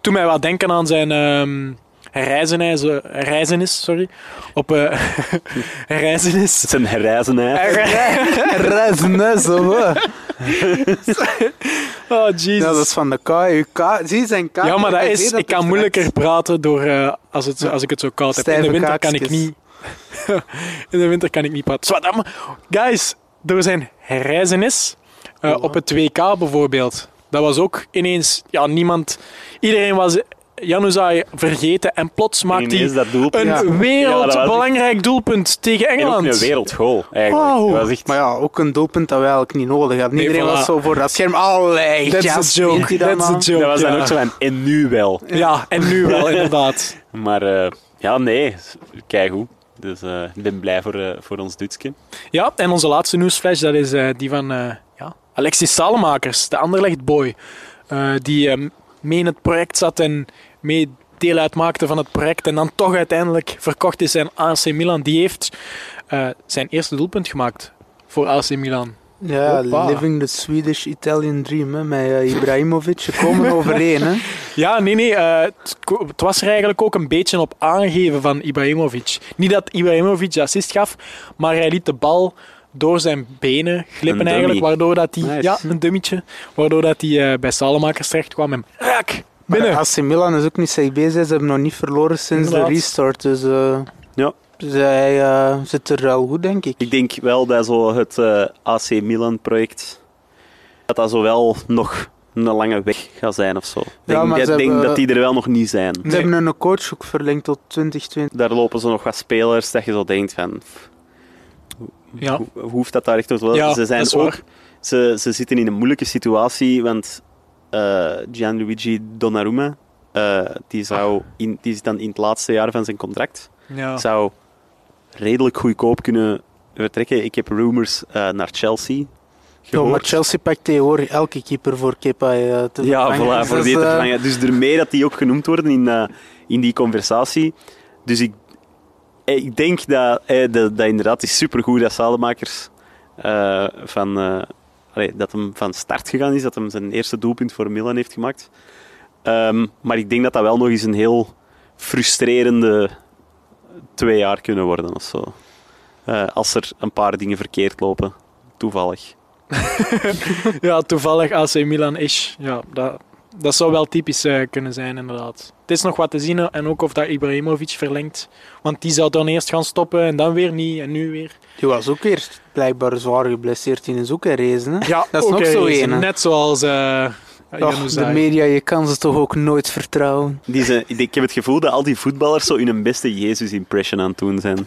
Toen mij wat denken aan zijn ehm reizenis, reizenis, sorry. Op eh reizenis. Het is een herreizenaar. Raznes, zo. Oh, Jesus. Ja, dat is van de KUK. Zie zijn K. Ja, maar dat Ik is, ik kan moeilijker praten door, eh, als, het, als ik het zo koud heb. In de winter kan ik niet. In de winter kan ik niet praten. Guys, door zijn reizenis eh, Ja. op het WK bijvoorbeeld, dat was ook ineens, ja, niemand, iedereen was Januzaj vergeten en plots maakt hij dat een Ja. Ja, dat wereldbelangrijk doelpunt tegen En ook Engeland. een wereldgoal, eigenlijk. Wauw. Dat was echt... Maar ja, ook een doelpunt dat we eigenlijk niet nodig hadden. Nee, Iedereen voilà. was zo voor dat scherm. Allee, That's ja, the speelt joke. That's joke. Dat was dan ook zo van, en nu wel. Ja, en nu wel, inderdaad. Maar eh, ja, nee, keigoed. Dus eh, ik ben blij voor, eh, voor ons Duitsje. Ja, en onze laatste nieuwsflash, dat is eh, die van ja, Alexis Salemakers, de Anderlecht boy. eh, die eh, mee in het project zat en mee deel uitmaakte van het project en dan toch uiteindelijk verkocht is aan AC Milan. Die heeft zijn eerste doelpunt gemaakt voor AC Milan. Ja, Hoppa. living the Swedish-Italian dream, hè, met eh, Ibrahimovic. Ze komen overeen, hè. Ja, nee, nee. eh, het, was er eigenlijk ook een beetje op aangegeven van Ibrahimovic. Niet dat Ibrahimovic de assist gaf, maar hij liet de bal door zijn benen glippen Een eigenlijk, waardoor dat hij... Nice. Ja, een dummetje. Waardoor dat hij eh, bij Salemakers terecht kwam en raak, binnen. Maar AC Milan is ook niet slecht bezig. Ze hebben nog niet verloren sinds Inderdaad. de restart. Dus eh, Ja. Zij eh, zit er wel goed, denk ik. Ik denk wel dat zo het eh, AC Milan-project, dat dat zo wel nog een lange weg gaat zijn of zo. Ik denk, ze hebben- dat die er wel nog niet zijn. Ze hebben een coach ook verlengd tot 2020. Daar lopen zo nog wat spelers dat je zo denkt van... Ja. ho- Hoeft dat daar echt wel? Ja, ze, zijn dat ook, ze, ze zitten in een moeilijke situatie, want eh, Gianluigi Donnarumma, eh, die, zou in, die is dan in het laatste jaar van zijn contract, Ja. zou redelijk goedkoop kunnen vertrekken. Ik heb rumors eh, naar Chelsea Ja, gehoord. maar Chelsea pakt tegenwoordig elke keeper voor Kepa eh, te Ja, voilà, voor Dus, te eh, vervangen. Dus ermee dat die ook genoemd worden in, eh, in die conversatie. Dus ik, ik denk dat, eh, dat, dat inderdaad is supergoed dat Salemakers eh, van, allee, dat hem van start gegaan is, dat hem zijn eerste doelpunt voor Milan heeft gemaakt. Ehm, maar ik denk dat dat wel nog eens een heel frustrerende twee jaar kunnen worden of zo. Eh, als er een paar dingen verkeerd lopen, toevallig. ja, toevallig AC Milan is. Ja, dat, dat zou wel typisch eh, kunnen zijn, inderdaad. Het is nog wat te zien en ook of dat Ibrahimovic verlengt. Want die zou dan eerst gaan stoppen en dan weer niet en nu weer. Die was ook weer blijkbaar zwaar geblesseerd in een zoek en reizen. Hè? Ja, Dat is nog zo hè. Net zoals uh, Och, de media, je kan ze toch ook nooit vertrouwen. Die zijn, ik heb het gevoel dat al die voetballers zo in hun beste Jezus-impression aan het doen zijn.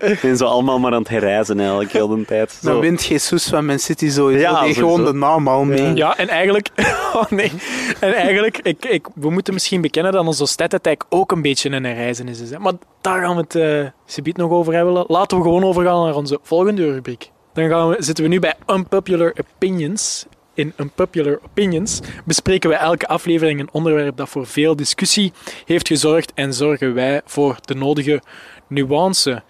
Ze zijn zo allemaal maar aan het herreizen eigenlijk heel de tijd. Dan Zo. wint Jesus van Man City sowieso. Ja, gewoon de naam al mee. Ja, en eigenlijk... Oh nee. En eigenlijk, ik, ik, we moeten misschien bekennen dat onze stat attack ook een beetje een reizenis is. Hè. Maar daar gaan we het eh subiet nog over hebben. Laten we gewoon overgaan naar onze volgende rubriek. Dan gaan we, zitten we nu bij Unpopular Opinions. In Unpopular Opinions bespreken we elke aflevering een onderwerp dat voor veel discussie heeft gezorgd en zorgen wij voor de nodige nuance.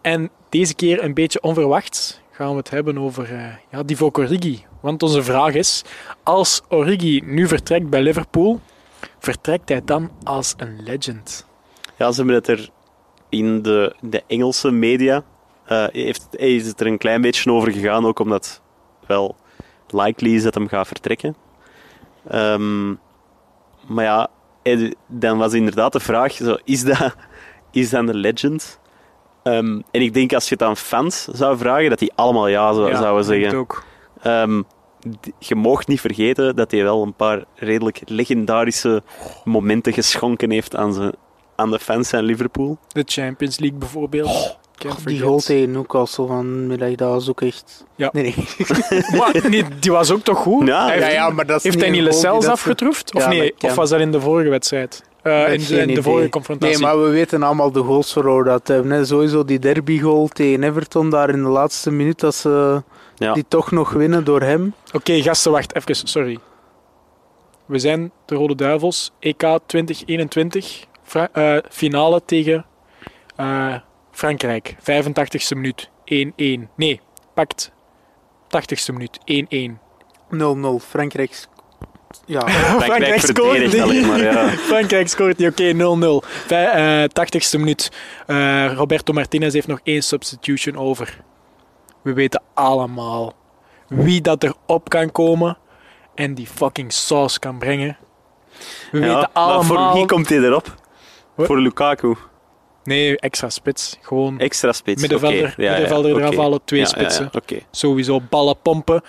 En deze keer een beetje onverwachts gaan we het hebben over uh, ja, Divock Origi. Want onze vraag is: als Origi nu vertrekt bij Liverpool, vertrekt hij dan als een legend? Ja, ze hebben het er in de, de Engelse media eh, heeft, is het er een klein beetje over gegaan, ook omdat wel likely is dat hem gaat vertrekken. Ehm, maar ja, dan was inderdaad de vraag: zo, is, dat, is dat een legend? Ehm, en ik denk als je het aan fans zou vragen, dat die allemaal ja, zou, zouden denk zeggen. ook. Ehm, je mocht niet vergeten dat hij wel een paar redelijk legendarische momenten geschonken heeft aan, ze, aan de fans van Liverpool. De Champions League bijvoorbeeld. Can't Die goal tegen Newcastle vanmiddag, dat was ook echt... Ja. Nee, nee. Maar nee, die was ook toch goed? Ja, Hij heeft, ja, maar dat is heeft niet hij niet Lecels afgetroefd? Of Ja, nee? Of was dat in de vorige wedstrijd? Eh, heb in de, in vorige confrontatie. Nee, maar we weten allemaal de goals voor hoe dat hebben. hè. Sowieso die derby-goal tegen Everton daar in de laatste minuut, dat ze Ja. die toch nog winnen door hem. Oké, gasten, wacht even. Sorry. We zijn de Rode Duivels, EK 2021, Fra- eh, finale tegen eh, Frankrijk. 85ste minuut, 1-1. Nee, pakt 80ste minuut, 1-1. 0-0, Frankrijk. Ja, Frankrijk verdedigt niet. maar, ja. Frankrijk scoort niet, oké, 0-0. Vij- eh, 80ste minuut. Eh, Roberto Martinez heeft nog één substitution over. We weten allemaal wie dat erop kan komen en die fucking saus kan brengen. We Ja, weten maar allemaal... voor wie komt hij erop? Voor Lukaku. Nee, extra spits. Gewoon Extra spits. middenvelder, Oké, ja, ja, middenvelder eraf halen, twee Ja, ja, ja, spitsen. Oké. Sowieso ballen pompen.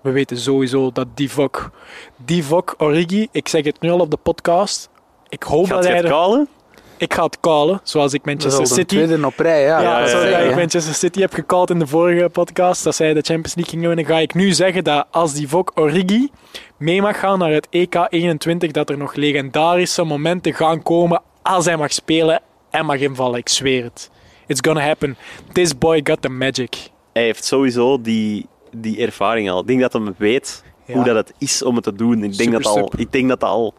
We weten sowieso dat Divock... Divock Origi, ik zeg het nu al op de podcast. Ik hoop Gaat dat je hij het callen? Ik ga het callen, zoals ik Manchester City... tweede op rij, ja. Ja, ja, zoals ja, ik. Manchester City heb gecallt in de vorige podcast, dat zij de Champions League gingen winnen, ga ik nu zeggen dat als die Vok Origi mee mag gaan naar het EK 21, dat er nog legendarische momenten gaan komen als hij mag spelen en mag invallen. Ik zweer het. It's gonna happen. This boy got the magic. Hij heeft sowieso die, die ervaring al. Ik denk dat hij weet Ja. hoe dat het is om het te doen. Ik denk, dat al, ik denk dat dat al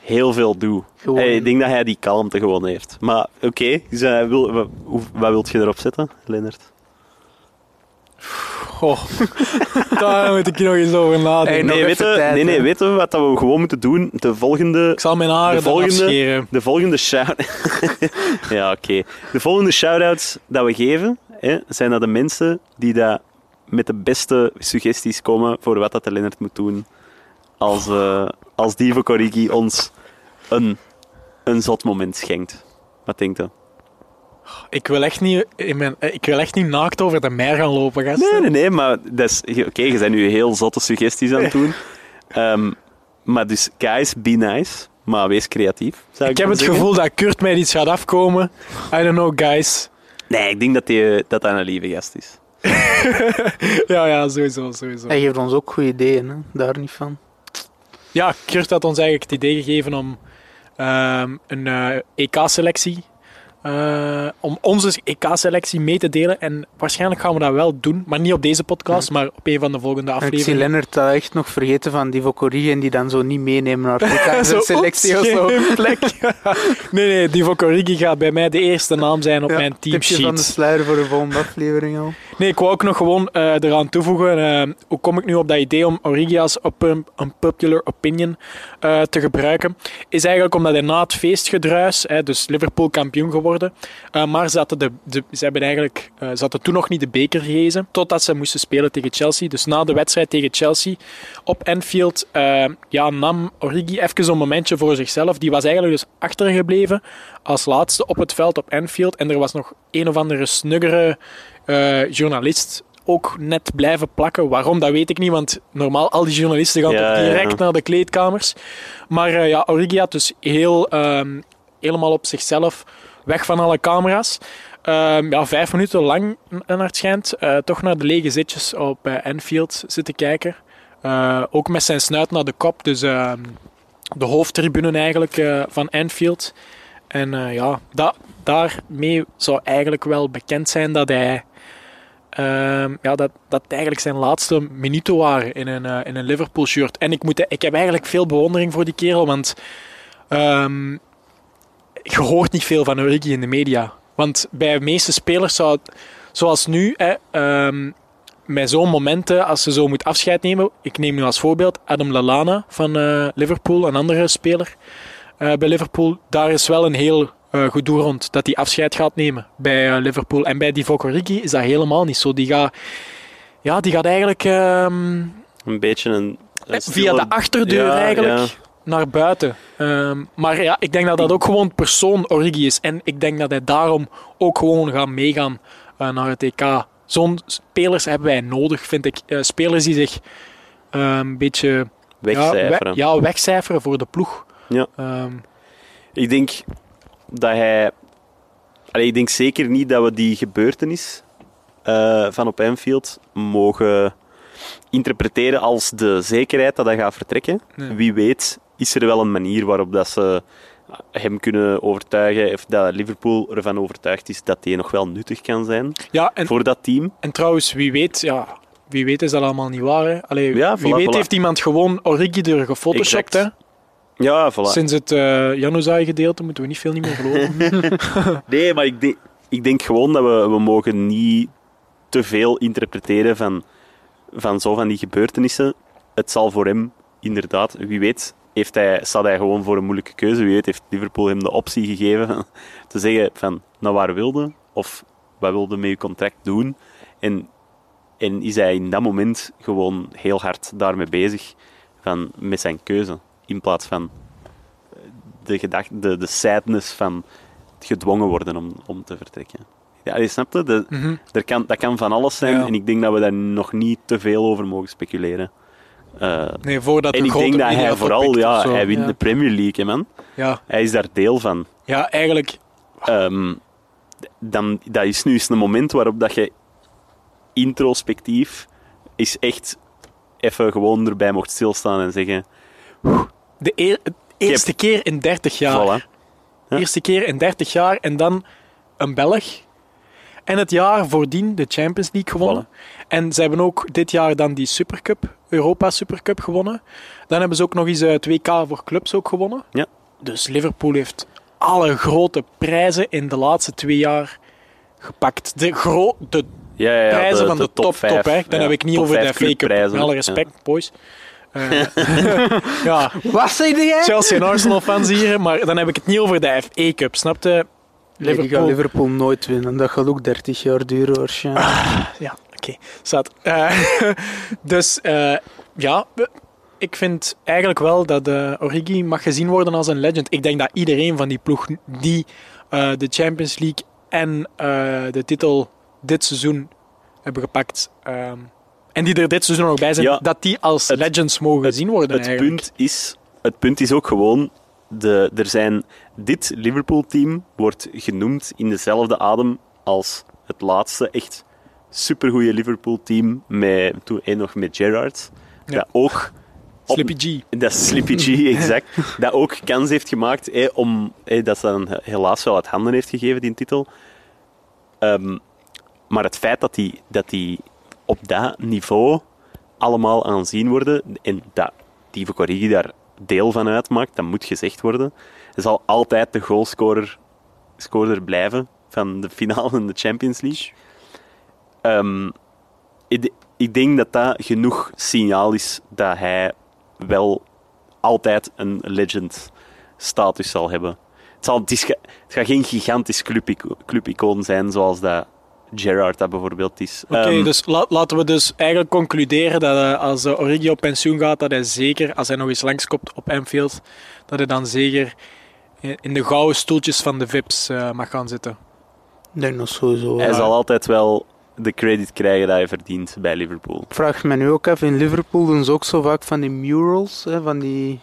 heel veel doet. Gewoon- Hey, ik denk dat hij die kalmte gewoon heeft. Maar oké, dus hij wil, wat, hoe- wat wilt je erop zetten, Lennart? Oh, daar moet ik nog eens over nadenken. Hey, nog Nee, weten, tijd, nee, nee, weten we wat dat we gewoon moeten doen? De volgende, ik zal mijn haren de volgende- afscheren. de volgende shout... ja, oké. De volgende shout-outs dat we geven, hè, zijn dat de mensen die dat met de beste suggesties komen voor wat dat de Lennart moet doen als, eh als Divo Corrigi ons een, een zot moment schenkt. Wat denkt u? Ik wil, echt niet, in mijn, eh, ik wil echt niet naakt over de mer gaan lopen, gasten. Nee, nee, nee, maar dat is... Oké, je bent nu heel zotte suggesties aan het doen. Ehm, maar dus, guys, be nice. Maar wees creatief, zou ik Ik heb het zeggen. gevoel dat Kurt mij iets gaat afkomen. I don't know, guys. Nee, ik denk dat, die, dat dat een lieve gast is. Ja, ja, sowieso, sowieso. Hij geeft ons ook goede ideeën, hè. daar niet van. Ja, Kurt had ons eigenlijk het idee gegeven om ehm, een eh, EK-selectie, eh, om onze EK-selectie mee te delen. En waarschijnlijk gaan we dat wel doen, maar niet op deze podcast, maar op een van de volgende Ik zie afleveringen. Lennart dat echt nog vergeten van die en die dan zo niet meenemen naar Afrika. Zo, Zo'n selectie of zo. plek. nee, nee, Divo Corrigi gaat bij mij de eerste naam zijn op Ja, mijn Tipje van de teamsheet. sluier voor de volgende aflevering al. Nee, ik wou ook nog gewoon eh, eraan toevoegen. eh, hoe kom ik nu op dat idee om Origi als op een, een popular opinion eh, te gebruiken? Is eigenlijk omdat hij na het feestgedruis, hè, dus Liverpool kampioen geworden, maar ze, hadden de, ze, hebben eigenlijk, ze hadden toen nog niet de beker gehezen, totdat ze moesten spelen tegen Chelsea. Dus na de wedstrijd tegen Chelsea op Anfield ja, nam Origi even een momentje voor zichzelf. Die was eigenlijk dus achtergebleven als laatste op het veld op Anfield. En er was nog een of andere snuggere eh, journalist ook net blijven plakken. Waarom, dat weet ik niet, want normaal al die journalisten gaan Ja, toch direct ja. naar de kleedkamers. Maar eh, ja, Origi had dus heel, ehm, helemaal op zichzelf, weg van alle camera's. Ehm, ja, vijf minuten lang, naar het schijnt, eh, toch naar de lege zitjes op Anfield zitten kijken. Ook met zijn snuit naar de kop, dus ehm, de hoofdtribune eigenlijk van Anfield. En ja, da daarmee zou eigenlijk wel bekend zijn dat hij. Ehm, ja, dat, dat eigenlijk zijn laatste minuten waren in een, eh, in een Liverpool shirt. En ik, moet, ik heb eigenlijk veel bewondering voor die kerel, want ehm, je hoort niet veel van Origi in de media. Want bij de meeste spelers zou zoals nu, hè, ehm, met zo'n momenten, als ze zo moet afscheid nemen, ik neem nu als voorbeeld Adam Lallana van eh, Liverpool, een andere speler eh, bij Liverpool. Daar is wel een heel uh, goed doel rond dat hij afscheid gaat nemen bij uh, Liverpool. En bij Divock Origi is dat helemaal niet zo. Die gaat, ja, die gaat eigenlijk um, een beetje een, een via de achterdeur ja, eigenlijk ja. naar buiten. Um, maar ja, ik denk dat dat ook gewoon persoon Origi is. En ik denk dat hij daarom ook gewoon gaat meegaan uh, naar het EK. Zo'n spelers hebben wij nodig, vind ik. spelers die zich een beetje wegcijferen. Ja, we, ja, wegcijferen voor de ploeg. Ja. Um, ik denk dat hij. Allee, ik denk zeker niet dat we die gebeurtenis uh, van op Anfield mogen interpreteren als de zekerheid dat hij gaat vertrekken. Nee. Wie weet is er wel een manier waarop dat ze hem kunnen overtuigen, of dat Liverpool ervan overtuigd is dat hij nog wel nuttig kan zijn ja, en, voor dat team. En trouwens, wie weet, ja, wie weet is dat allemaal niet waar. Hè? Allee, Ja, wie voilà, weet voilà. heeft iemand gewoon Origi er gefotoshopt. Hè? Ja, voilà. Sinds het uh, Januzaj gedeelte moeten we niet veel niet meer geloven. Nee, maar ik denk, ik denk gewoon dat we, we mogen niet te veel interpreteren van, van zo van die gebeurtenissen. Het zal voor hem inderdaad, wie weet, heeft hij, staat hij gewoon voor een moeilijke keuze. Wie weet heeft Liverpool hem de optie gegeven van, te zeggen van, naar waar wilde, of wat wilde met je contract doen. En, en is hij in dat moment gewoon heel hard daarmee bezig van, met zijn keuze. In plaats van de, gedachte, de, de sadness van gedwongen worden om, om te vertrekken. Ja, je snapt het? De, Mhm. er kan, dat kan van alles zijn Ja. en ik denk dat we daar nog niet te veel over mogen speculeren. Eh, Nee, voordat en ik denk dat hij vooral, ja, hij wint ja. de Premier League, hè, man. Ja. Hij is daar deel van. ja, eigenlijk. Ehm, dan, dat is nu eens een moment waarop dat je introspectief is echt even gewoon erbij mocht stilstaan en zeggen, De eer- het eerste keer in 30 jaar. voilà. Ja. Eerste keer in 30 jaar en dan een Belg. En het jaar voordien de Champions League gewonnen. En ze hebben ook dit jaar dan die Supercup, Europa Supercup gewonnen. Dan hebben ze ook nog eens het WK voor clubs ook gewonnen. Ja. Dus Liverpool heeft alle grote prijzen in de laatste twee jaar gepakt. De, gro de Ja, ja, ja, prijzen van de, top, top, hè. Dan ja, heb ik niet top over de FA Cup. Met alle respect, boys. Eh, ja, Wat zei jij? Chelsea en Arsenal fans hier, maar dan heb ik het niet over de FA Cup, snapte? Nee, die gaat Liverpool. Liverpool nooit winnen. Dat gaat ook 30 jaar duren waarschijnlijk. Ja, oké. Zat. Eh, dus eh, ja, ik vind eigenlijk wel dat Origi mag gezien worden als een legend. Ik denk dat iedereen van die ploeg die eh, de Champions League en eh, de titel dit seizoen hebben gepakt, ehm, en die er dit seizoen nog bij zijn, Ja, dat die als het- legends mogen gezien worden Het eigenlijk. punt, is, het punt is ook gewoon, de, er zijn, dit Liverpool-team wordt genoemd in dezelfde adem als het laatste echt supergoeie Liverpool-team, met, toen één nog met Gerrard, Ja. dat ook... op- Slippy G. Dat Slippy G, exact. dat ook kans heeft gemaakt hé, om... hé, dat ze dan helaas wel uit handen heeft gegeven, die titel. Ehm, maar het feit dat die, dat die op dat niveau allemaal aanzien worden en dat die Origi daar deel van uitmaakt, dat moet gezegd worden. Hij zal altijd de goalscorer scorer blijven van de finale in de Champions League. Ehm, ik, ik denk dat dat genoeg signaal is dat hij wel altijd een legend status zal hebben. Het, zal, het, gaat geen gigantisch clubico- clubicoon zijn zoals dat Gerrard dat bijvoorbeeld is. Oké, Ehm, dus la- laten we dus eigenlijk concluderen dat eh, als uh, Origi op pensioen gaat, dat hij zeker, als hij nog eens langskomt op Anfield, dat hij dan zeker in de gouden stoeltjes van de VIP's eh, mag gaan zitten. Ik denk dat sowieso. hij wel. zal altijd wel de credit krijgen dat hij verdient bij Liverpool. Ik vraag me nu ook af, in Liverpool doen ze ook zo vaak van die murals, hè, van die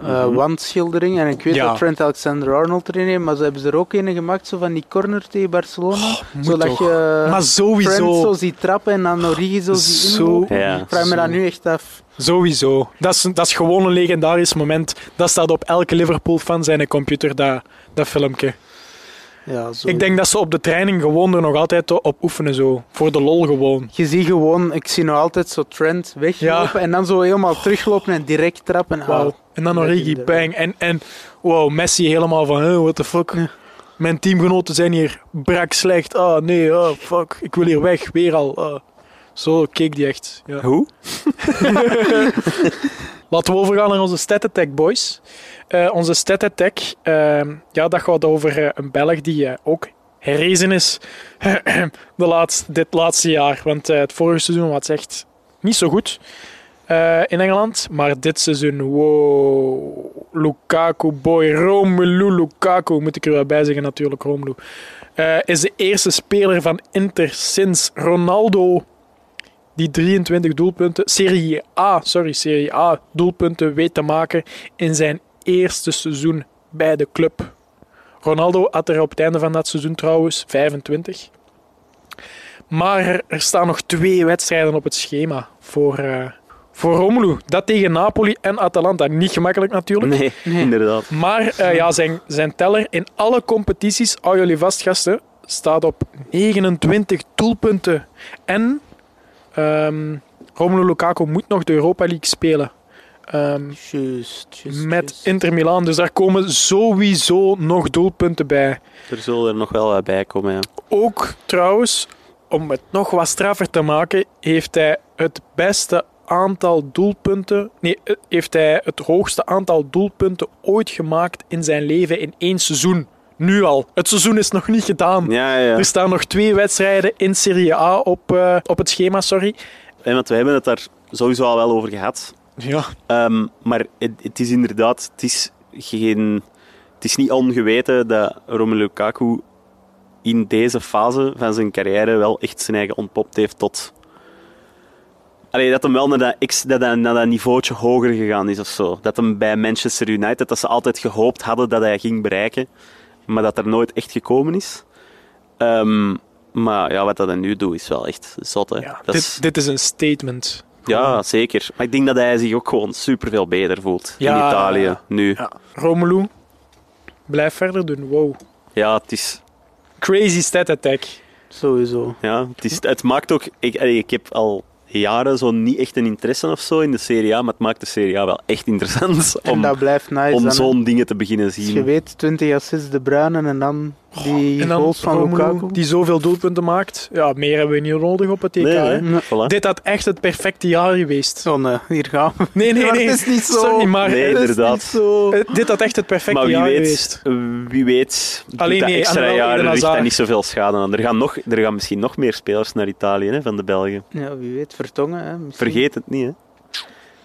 Mhm. wandschilderingen. En ik weet Ja. dat Trent Alexander-Arnold erin heeft, maar ze hebben er ook een gemaakt, zo van die corner tegen Barcelona. moet zodat toch. je Maar Trent sowieso, zo ziet trappen en dan Origi zo ziet Zo-. Ja. Ik vraag me dat nu echt af. sowieso. Dat is, dat is gewoon een legendarisch moment. Dat staat op elke Liverpool-fan zijn computer, dat, dat filmpje. Ja, zo. Ik denk dat ze op de training gewoon er nog altijd op oefenen, zo. Voor de lol gewoon. Je ziet gewoon, ik zie nog altijd zo Trent weglopen en dan zo helemaal teruglopen en direct trappen. Wauw. En dan Origi, legendary. bang. En, en wow, Messi helemaal van, huh, what the fuck. Ja. Mijn teamgenoten zijn hier brak slecht. Ah, nee, ah, fuck. Ik wil hier weg, weer al. ah. Zo keek die echt. Ja. Hoe? Laten we overgaan naar onze stat attack, boys. Eh, onze stat attack, ehm, ja, dat gaat over eh, een Belg die eh, ook herrezen is de laatste, dit laatste jaar. Want het vorige seizoen was echt niet zo goed in Engeland. Maar dit seizoen, wow. Lukaku, boy. Romelu Lukaku, moet ik er wel bij zeggen natuurlijk, Romelu. Is de eerste speler van Inter sinds Ronaldo die 23 doelpunten, Serie A, sorry, Serie A doelpunten weet te maken in zijn eerste seizoen bij de club. Ronaldo had er op het einde van dat seizoen trouwens 25. Maar er- staan nog twee wedstrijden op het schema voor, eh, voor Romelu. Dat tegen Napoli en Atalanta. Niet gemakkelijk natuurlijk. Nee, Nee. inderdaad. Maar eh, ja, zijn, zijn teller in alle competities, hou jullie vast gasten, staat op 29 doelpunten. En ehm Romelu Lukaku moet nog de Europa League spelen. Ehm, met. Inter Milan. Dus daar komen sowieso nog doelpunten bij. Er zullen er nog wel wat bij komen, ja. Ook trouwens, om het nog wat straffer te maken, heeft hij het beste aantal doelpunten. Nee, eh, heeft hij het hoogste aantal doelpunten ooit gemaakt in zijn leven in één seizoen. Nu al. Het seizoen is nog niet gedaan. Ja, ja. Er staan nog twee wedstrijden in Serie A op, eh, op het schema, sorry. En want we hebben het daar sowieso al wel over gehad. Ja. Ehm, maar het, het is inderdaad, het is, geen, het is niet ongeweten dat Romelu Lukaku in deze fase van zijn carrière wel echt zijn eigen ontpopt heeft tot... Allee, dat hem wel naar dat, dat, dat, naar dat niveautje hoger gegaan is of zo. Dat hem bij Manchester United, dat ze altijd gehoopt hadden dat hij ging bereiken, maar dat er nooit echt gekomen is. Ehm, maar ja, wat dat hij nu doet is wel echt zot. Hè. Ja, dit, is- dit is een statement. ja, zeker. Maar ik denk dat hij zich ook gewoon superveel beter voelt Ja. in Italië nu. Ja. Romelu, blijf verder doen. Wow. Ja, het is... Crazy stat attack. Sowieso. Ja, het, is, het maakt ook... Ik, ik heb al jaren zo niet echt een interesse of zo in de Serie A, maar het maakt de Serie A wel echt interessant om, nice. om zo'n dingen te beginnen Als je zien. weet, 20 assists de Bruyne en dan die En dan goals van Romelu, Lukaku. die zoveel doelpunten maakt. Ja, meer hebben we niet nodig op het EK. Nee, hè. nee. Nee. Voilà. Dit had echt het perfecte jaar geweest. Oh nee, hier gaan we. Nee, nee, nee. het is niet zo. Sorry, maar Nee, eh, inderdaad. niet zo. eh, dit had echt het perfecte Maar wie jaar weet, geweest. wie weet Alleen dat nee, extra jaar richt dat niet zoveel schade aan. Er gaan, nog, er gaan misschien nog meer spelers naar Italië hè, van de Belgen. Ja, wie weet, Vertongen. Hè, misschien. Vergeet het niet. Hè.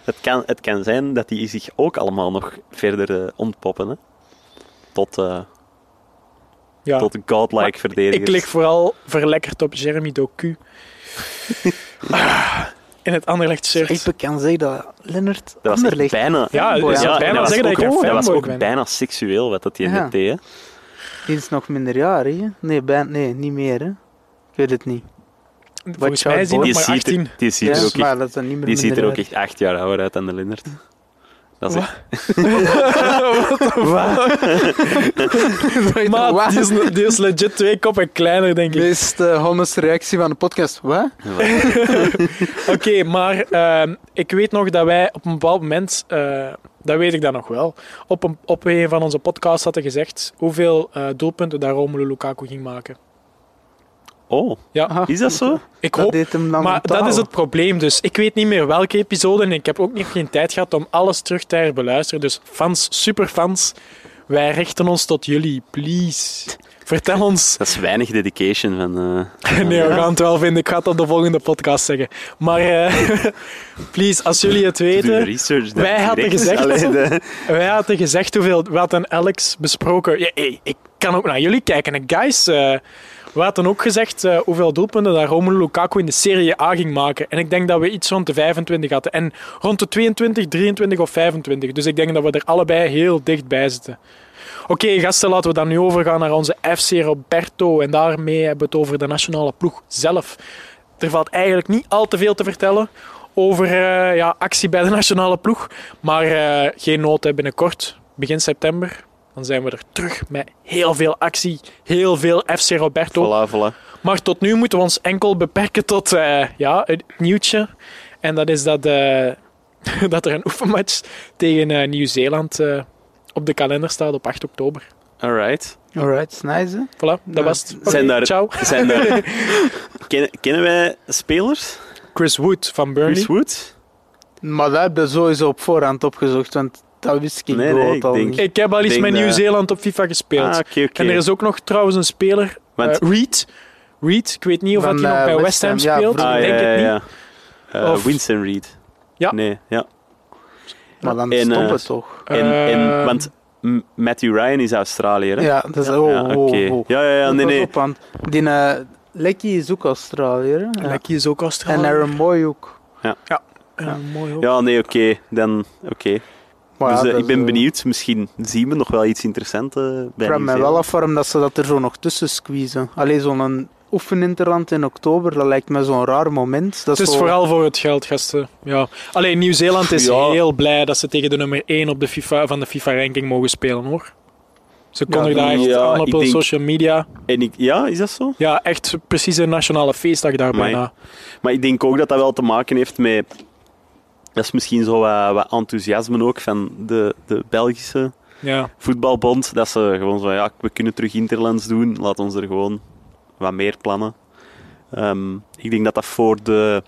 Het, kan, het kan zijn dat die zich ook allemaal nog verder eh, ontpoppen. Hè. Tot, eh Ja. tot godlike verdedigers. Ik lig vooral verlekkerd op Jeremy Doku. In het Anderlecht shirt. Ik kan zeggen dat Lennart Dat Anderlecht... bijna... Ja, ja. ja, bijna dat was zeggen dat ook, ik een dat was ook ben. bijna seksueel wat dat je Ja. net deed. Die is nog minderjarig, hè? Nee, bij, nee, niet meer, hè? Ik weet het niet. Volgens Watch mij is hij nog Die maar ziet, 18. er, die ziet er ook echt, er acht jaar ouder uit dan de Lindert. Dat is echt... Maat, Wat? die is, die is legit twee koppen kleiner, denk ik. Meest uh, reactie van de podcast. Wat? Oké, maar ehm, ik weet nog dat wij op een bepaald moment, eh, dat weet ik dan nog wel, op een, op een van onze podcasts hadden gezegd hoeveel eh, doelpunten dat Romelu Lukaku ging maken. Oh, Ja, is dat zo? ik dat hoop... deed hem dan Maar dat is het probleem dus. Ik weet niet meer welke episode en ik heb ook nog geen tijd gehad om alles terug te herbeluisteren. Dus fans, superfans, wij richten ons tot jullie, please. Vertel ons. Dat is weinig dedication van... eh, Nee, we gaan het wel vinden. Ik ga het op de volgende podcast zeggen. Maar eh, please, als jullie het weten, research. wij hadden gezegd- Allee, de- wij hadden gezegd hoeveel, we hadden Alex besproken. Ja, hey, ik kan ook naar jullie kijken. En guys, eh, we hadden ook gezegd eh, hoeveel doelpunten dat Romelu Lukaku in de Serie A ging maken. En ik denk dat we iets rond de 25 hadden. En rond de 22, 23 of 25. Dus ik denk dat we er allebei heel dichtbij zitten. Oké, gasten, laten we dan nu overgaan naar onze FC Roberto. En daarmee hebben we het over de nationale ploeg zelf. Er valt eigenlijk niet al te veel te vertellen over eh, ja, actie bij de nationale ploeg. Maar eh, geen nood hè, binnenkort, begin september. Dan zijn we er terug met heel veel actie, heel veel FC Roberto. Voilà, voilà. Maar tot nu moeten we ons enkel beperken tot eh, ja, het nieuwtje. En dat is dat, eh, dat er een oefenmatch tegen eh, Nieuw-Zeeland eh, op de kalender staat op 8 oktober. Alright. Alright, nice, hè? Voilà, dat Ja. was het. Zijn daar- Ciao. Zijn daar... kennen, kennen wij spelers? Chris Wood van Burnley. Chris Wood? Maar dat heb je sowieso op voorhand opgezocht, want dat wist ik Nee, nee, ik al denk- niet. Ik heb al eens met dat- Nieuw-Zeeland op FIFA gespeeld. Ah, oké, oké. En er is ook nog trouwens een speler, Want- eh, Reed. Reed, ik weet niet of hij nog eh, bij West Ham ja, speelt. vroeger. Ah, ik ja, denk het ja, niet. ja. Eh, Of- Winston Reed. Ja. Nee, ja. Maar dan En, stond eh, het toch. En, en, Eh, want Matthew Ryan is Australiër, hè? Ja, dat is... ja. Oh, Ja, oh, oké. oh. Ja, ja, ja, nee, nee. die eh, Lecky is ook Australiër. hè? Ja. Lekkie is ook Australië. En Aaron Boy ook. Ja, mooi ook. Ja, nee, oké. Dan, oké. Maar Dus ja, eh, ik ben is, eh, benieuwd. Misschien zien we nog wel iets interessants eh, bij Ik vraag me Nieuw-Zeeland. wel af waarom dat ze dat er zo nog tussen squeezen. Alleen zo'n oefeninterland in oktober, dat lijkt me zo'n raar moment. Dat Het is zo- vooral voor het geld, gasten. Ja. Alleen Nieuw-Zeeland is Ja. heel blij dat ze tegen de nummer 1 op de FIFA, van de FIFA-ranking mogen spelen, hoor. Ze kondigen Ja, daar echt ja, aan op denk- social media. En ik, ja, is dat zo? Ja, echt precies een nationale feestdag daar bijna. Maar ik denk ook dat dat wel te maken heeft met... Dat is misschien zo wat, wat enthousiasme ook van de, de Belgische Ja. voetbalbond. Dat ze gewoon zo, ja, we kunnen terug interlands doen. Laat ons er gewoon wat meer plannen. Ehm, ik denk dat dat voor de...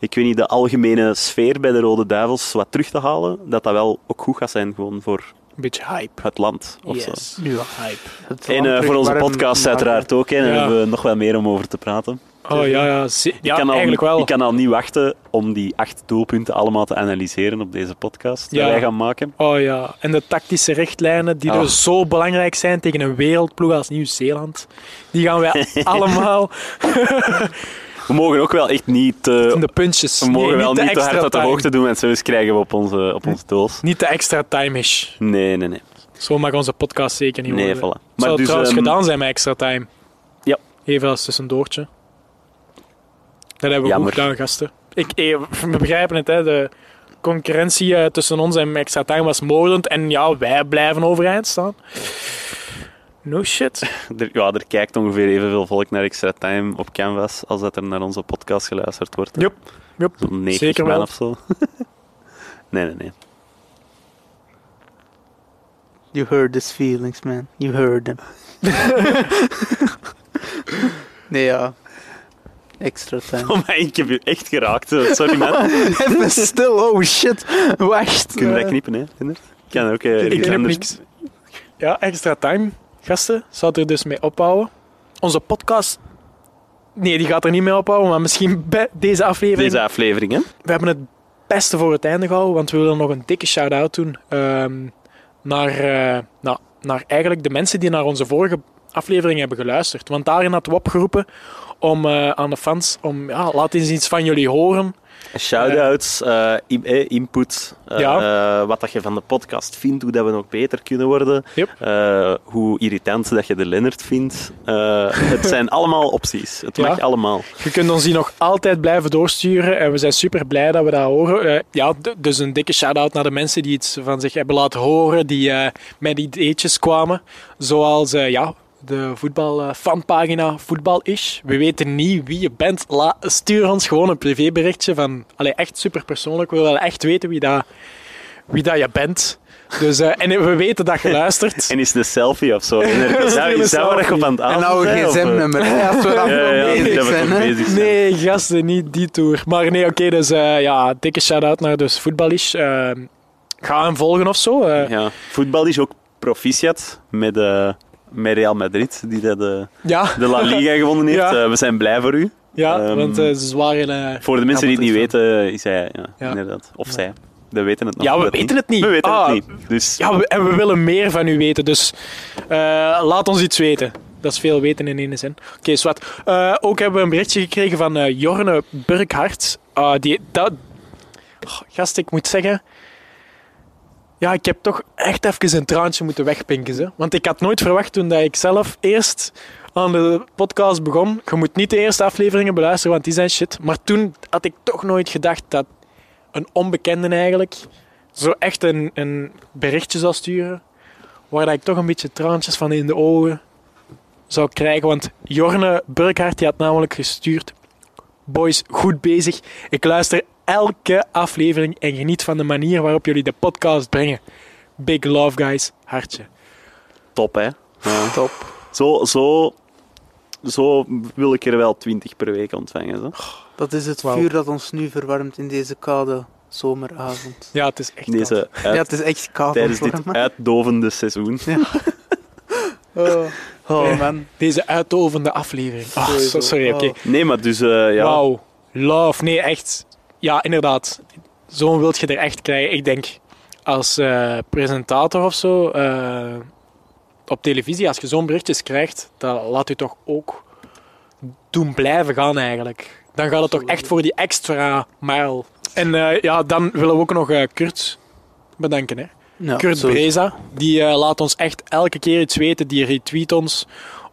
Ik weet niet, de algemene sfeer bij de Rode Duivels wat terug te halen, dat dat wel ook goed gaat zijn gewoon voor Een beetje hype. het land. Of zo. Yes. Ja. Hype. Het En eh, voor onze podcast uiteraard ook. Hè. En Ja. daar hebben we nog wel meer om over te praten. Oh ja, ja. ik, ja kan al, eigenlijk wel. ik kan al niet wachten om die acht doelpunten allemaal te analyseren op deze podcast die Ja. wij gaan maken. Oh ja, en de tactische richtlijnen die dus zo belangrijk zijn tegen een wereldploeg als Nieuw-Zeeland, die gaan wij allemaal We mogen ook wel echt niet, eh, in de puntjes. we mogen Nee, wel niet te hard uit de hoogte doen, want zo krijgen we op onze, op onze doos. Niet de extra time is. Nee, nee, nee. Zo mag onze podcast zeker niet Nee, worden. voilà. Zou het trouwens ehm, gedaan zijn met extra time. Ja. Even als tussendoortje. Dat hebben we Jammer. goed gedaan, gasten. Ik, eh, we begrijpen het, hè. De concurrentie eh, tussen ons en extra time was moordend. En ja, wij blijven overeind staan. No shit. er, ja, er kijkt ongeveer evenveel volk naar Extra Time op Canvas als dat er naar onze podcast geluisterd wordt. Zo'n 90 zeker man wel. of zo. nee, nee, nee. You heard his feelings, man. You heard them. nee, ja. Extra time. Oh, maar ik heb je echt geraakt. eh, Sorry, man. Even stil, oh shit. Wacht. Kunnen we dat eh, knippen, hè? Vinder? Kan ook. eh, Ik knip niks. Ja, extra time, gasten. Zou er dus mee ophouden. Onze podcast... Nee, die gaat er niet mee ophouden, maar misschien bij deze aflevering... Deze aflevering, hè? We hebben het beste voor het einde gehouden, want we willen nog een dikke shout-out doen ehm, naar, eh, nou, naar eigenlijk de mensen die naar onze vorige aflevering hebben geluisterd. Want daarin hadden we opgeroepen om eh, aan de fans, om, ja, laat eens iets van jullie horen. Shoutouts, eh, input, Ja. wat dat je van de podcast vindt, hoe dat we nog beter kunnen worden, Yep. hoe irritant dat je de Lennart vindt. Het zijn allemaal opties. Het Ja. mag allemaal. Je kunt ons die nog altijd blijven doorsturen en we zijn super blij dat we dat horen. Ja, dus een dikke shout-out naar de mensen die iets van zich hebben laten horen, die met ideetjes kwamen. Zoals ja, de voetbalfanpagina Voetbal-ish. We weten niet wie je bent. La- stuur ons gewoon een privéberichtje van... Allee, echt super persoonlijk. We willen echt weten wie dat, wie dat je bent. Dus, eh, en we weten dat je luistert. En is het een selfie of zo? Is dat, is dat waar je aan het En nou een of, eh? gsm-nummer, hè, als we dan Ja, ja, nog ja, bezig dat we zijn. bezig. Nee, gasten, niet die tour. Maar nee, oké, dus eh, ja, dikke shout-out naar dus Voetbalish. Eh, ga hem volgen of zo. eh. Ja. Voetbal is ook proficiat met, eh, met Real Madrid, die dat, eh, ja, de La Liga gewonnen heeft. Ja. Eh, we zijn blij voor u. ja Ehm, want eh, ze waren... Voor de mensen die het niet weten, is hij, ja, Ja. inderdaad. Of zij. We weten het nog Ja, we weten het niet. We weten Ah. het niet. Dus ja, we- en we willen meer van u weten, dus eh, laat ons iets weten. Dat is veel weten in één zin. Oké, zwart. Eh, ook hebben we een berichtje gekregen van eh, Jorne Burkhart. Ah, die, dat... Oh, gast, ik moet zeggen... Ja, ik heb toch echt even een traantje moeten wegpinken. Want ik had nooit verwacht toen dat ik zelf eerst aan de podcast begon. Je moet niet de eerste afleveringen beluisteren, want die zijn shit. Maar toen had ik toch nooit gedacht dat een onbekende eigenlijk zo echt een, een berichtje zou sturen. Waar ik toch een beetje traantjes van in de ogen zou krijgen. Want Jorne Burkhardt die had namelijk gestuurd. Boys, goed bezig. Ik luister elke aflevering en geniet van de manier waarop jullie de podcast brengen. Big love, guys. Hartje. top, hè. Ja. Top. Zo, zo zo wil ik er wel 20 per week ontvangen. Zo. Dat is het vuur dat ons nu verwarmt in deze koude zomeravond. Ja, het is echt deze koud. uit- Ja, het is echt koud. tijdens dit uitdovende seizoen. Oh. Hey, man. Deze uitovende aflevering. Ah, sorry, oké. Oh. Nee, maar dus eh, ja. Wauw. Love. Nee, echt. Ja, inderdaad. Zo'n wilt je er echt krijgen. Ik denk, als eh, presentator of zo, eh, op televisie, als je zo'n berichtjes krijgt, dat laat u toch ook doen blijven gaan eigenlijk. Dan gaat het toch echt voor die extra mile. En eh, ja, dan willen we ook nog Kurt bedanken. Hè. Ja, Kurt Breza, die laat ons echt elke keer iets weten. Die retweet ons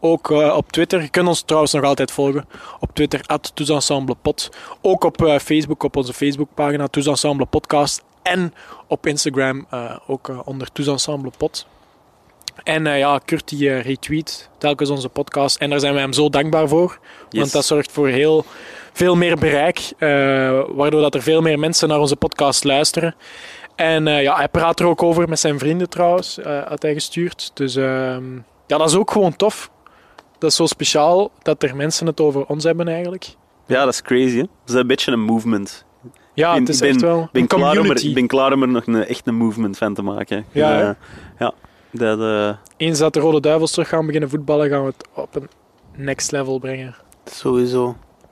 ook eh, op Twitter. Je kunt ons trouwens nog altijd volgen op Twitter, at Tousensemblepot. Ook op eh, Facebook, op onze Facebookpagina Tousensemble Podcast. En op Instagram eh, ook onder Tousensemblepot. En eh, ja, Kurt die retweet telkens onze podcast. En daar zijn we hem zo dankbaar voor. Yes. Want dat zorgt voor heel veel meer bereik. waardoor dat er veel meer mensen naar onze podcast luisteren. En ja, hij praat er ook over met zijn vrienden trouwens, had hij gestuurd. Dus ehm, ja, dat is ook gewoon tof. Dat is zo speciaal dat er mensen het over ons hebben eigenlijk. ja, dat is crazy. Hè? Dat is een beetje een movement. Ja, ben- het is ben- echt wel ben een klaar om er, community. ik ben klaar om er nog een, echt een movement van te maken. Ja, Eh, ja. Dat, eh, Eens dat de Rode Duivels terug gaan beginnen voetballen, gaan we het op een next level brengen. Sowieso.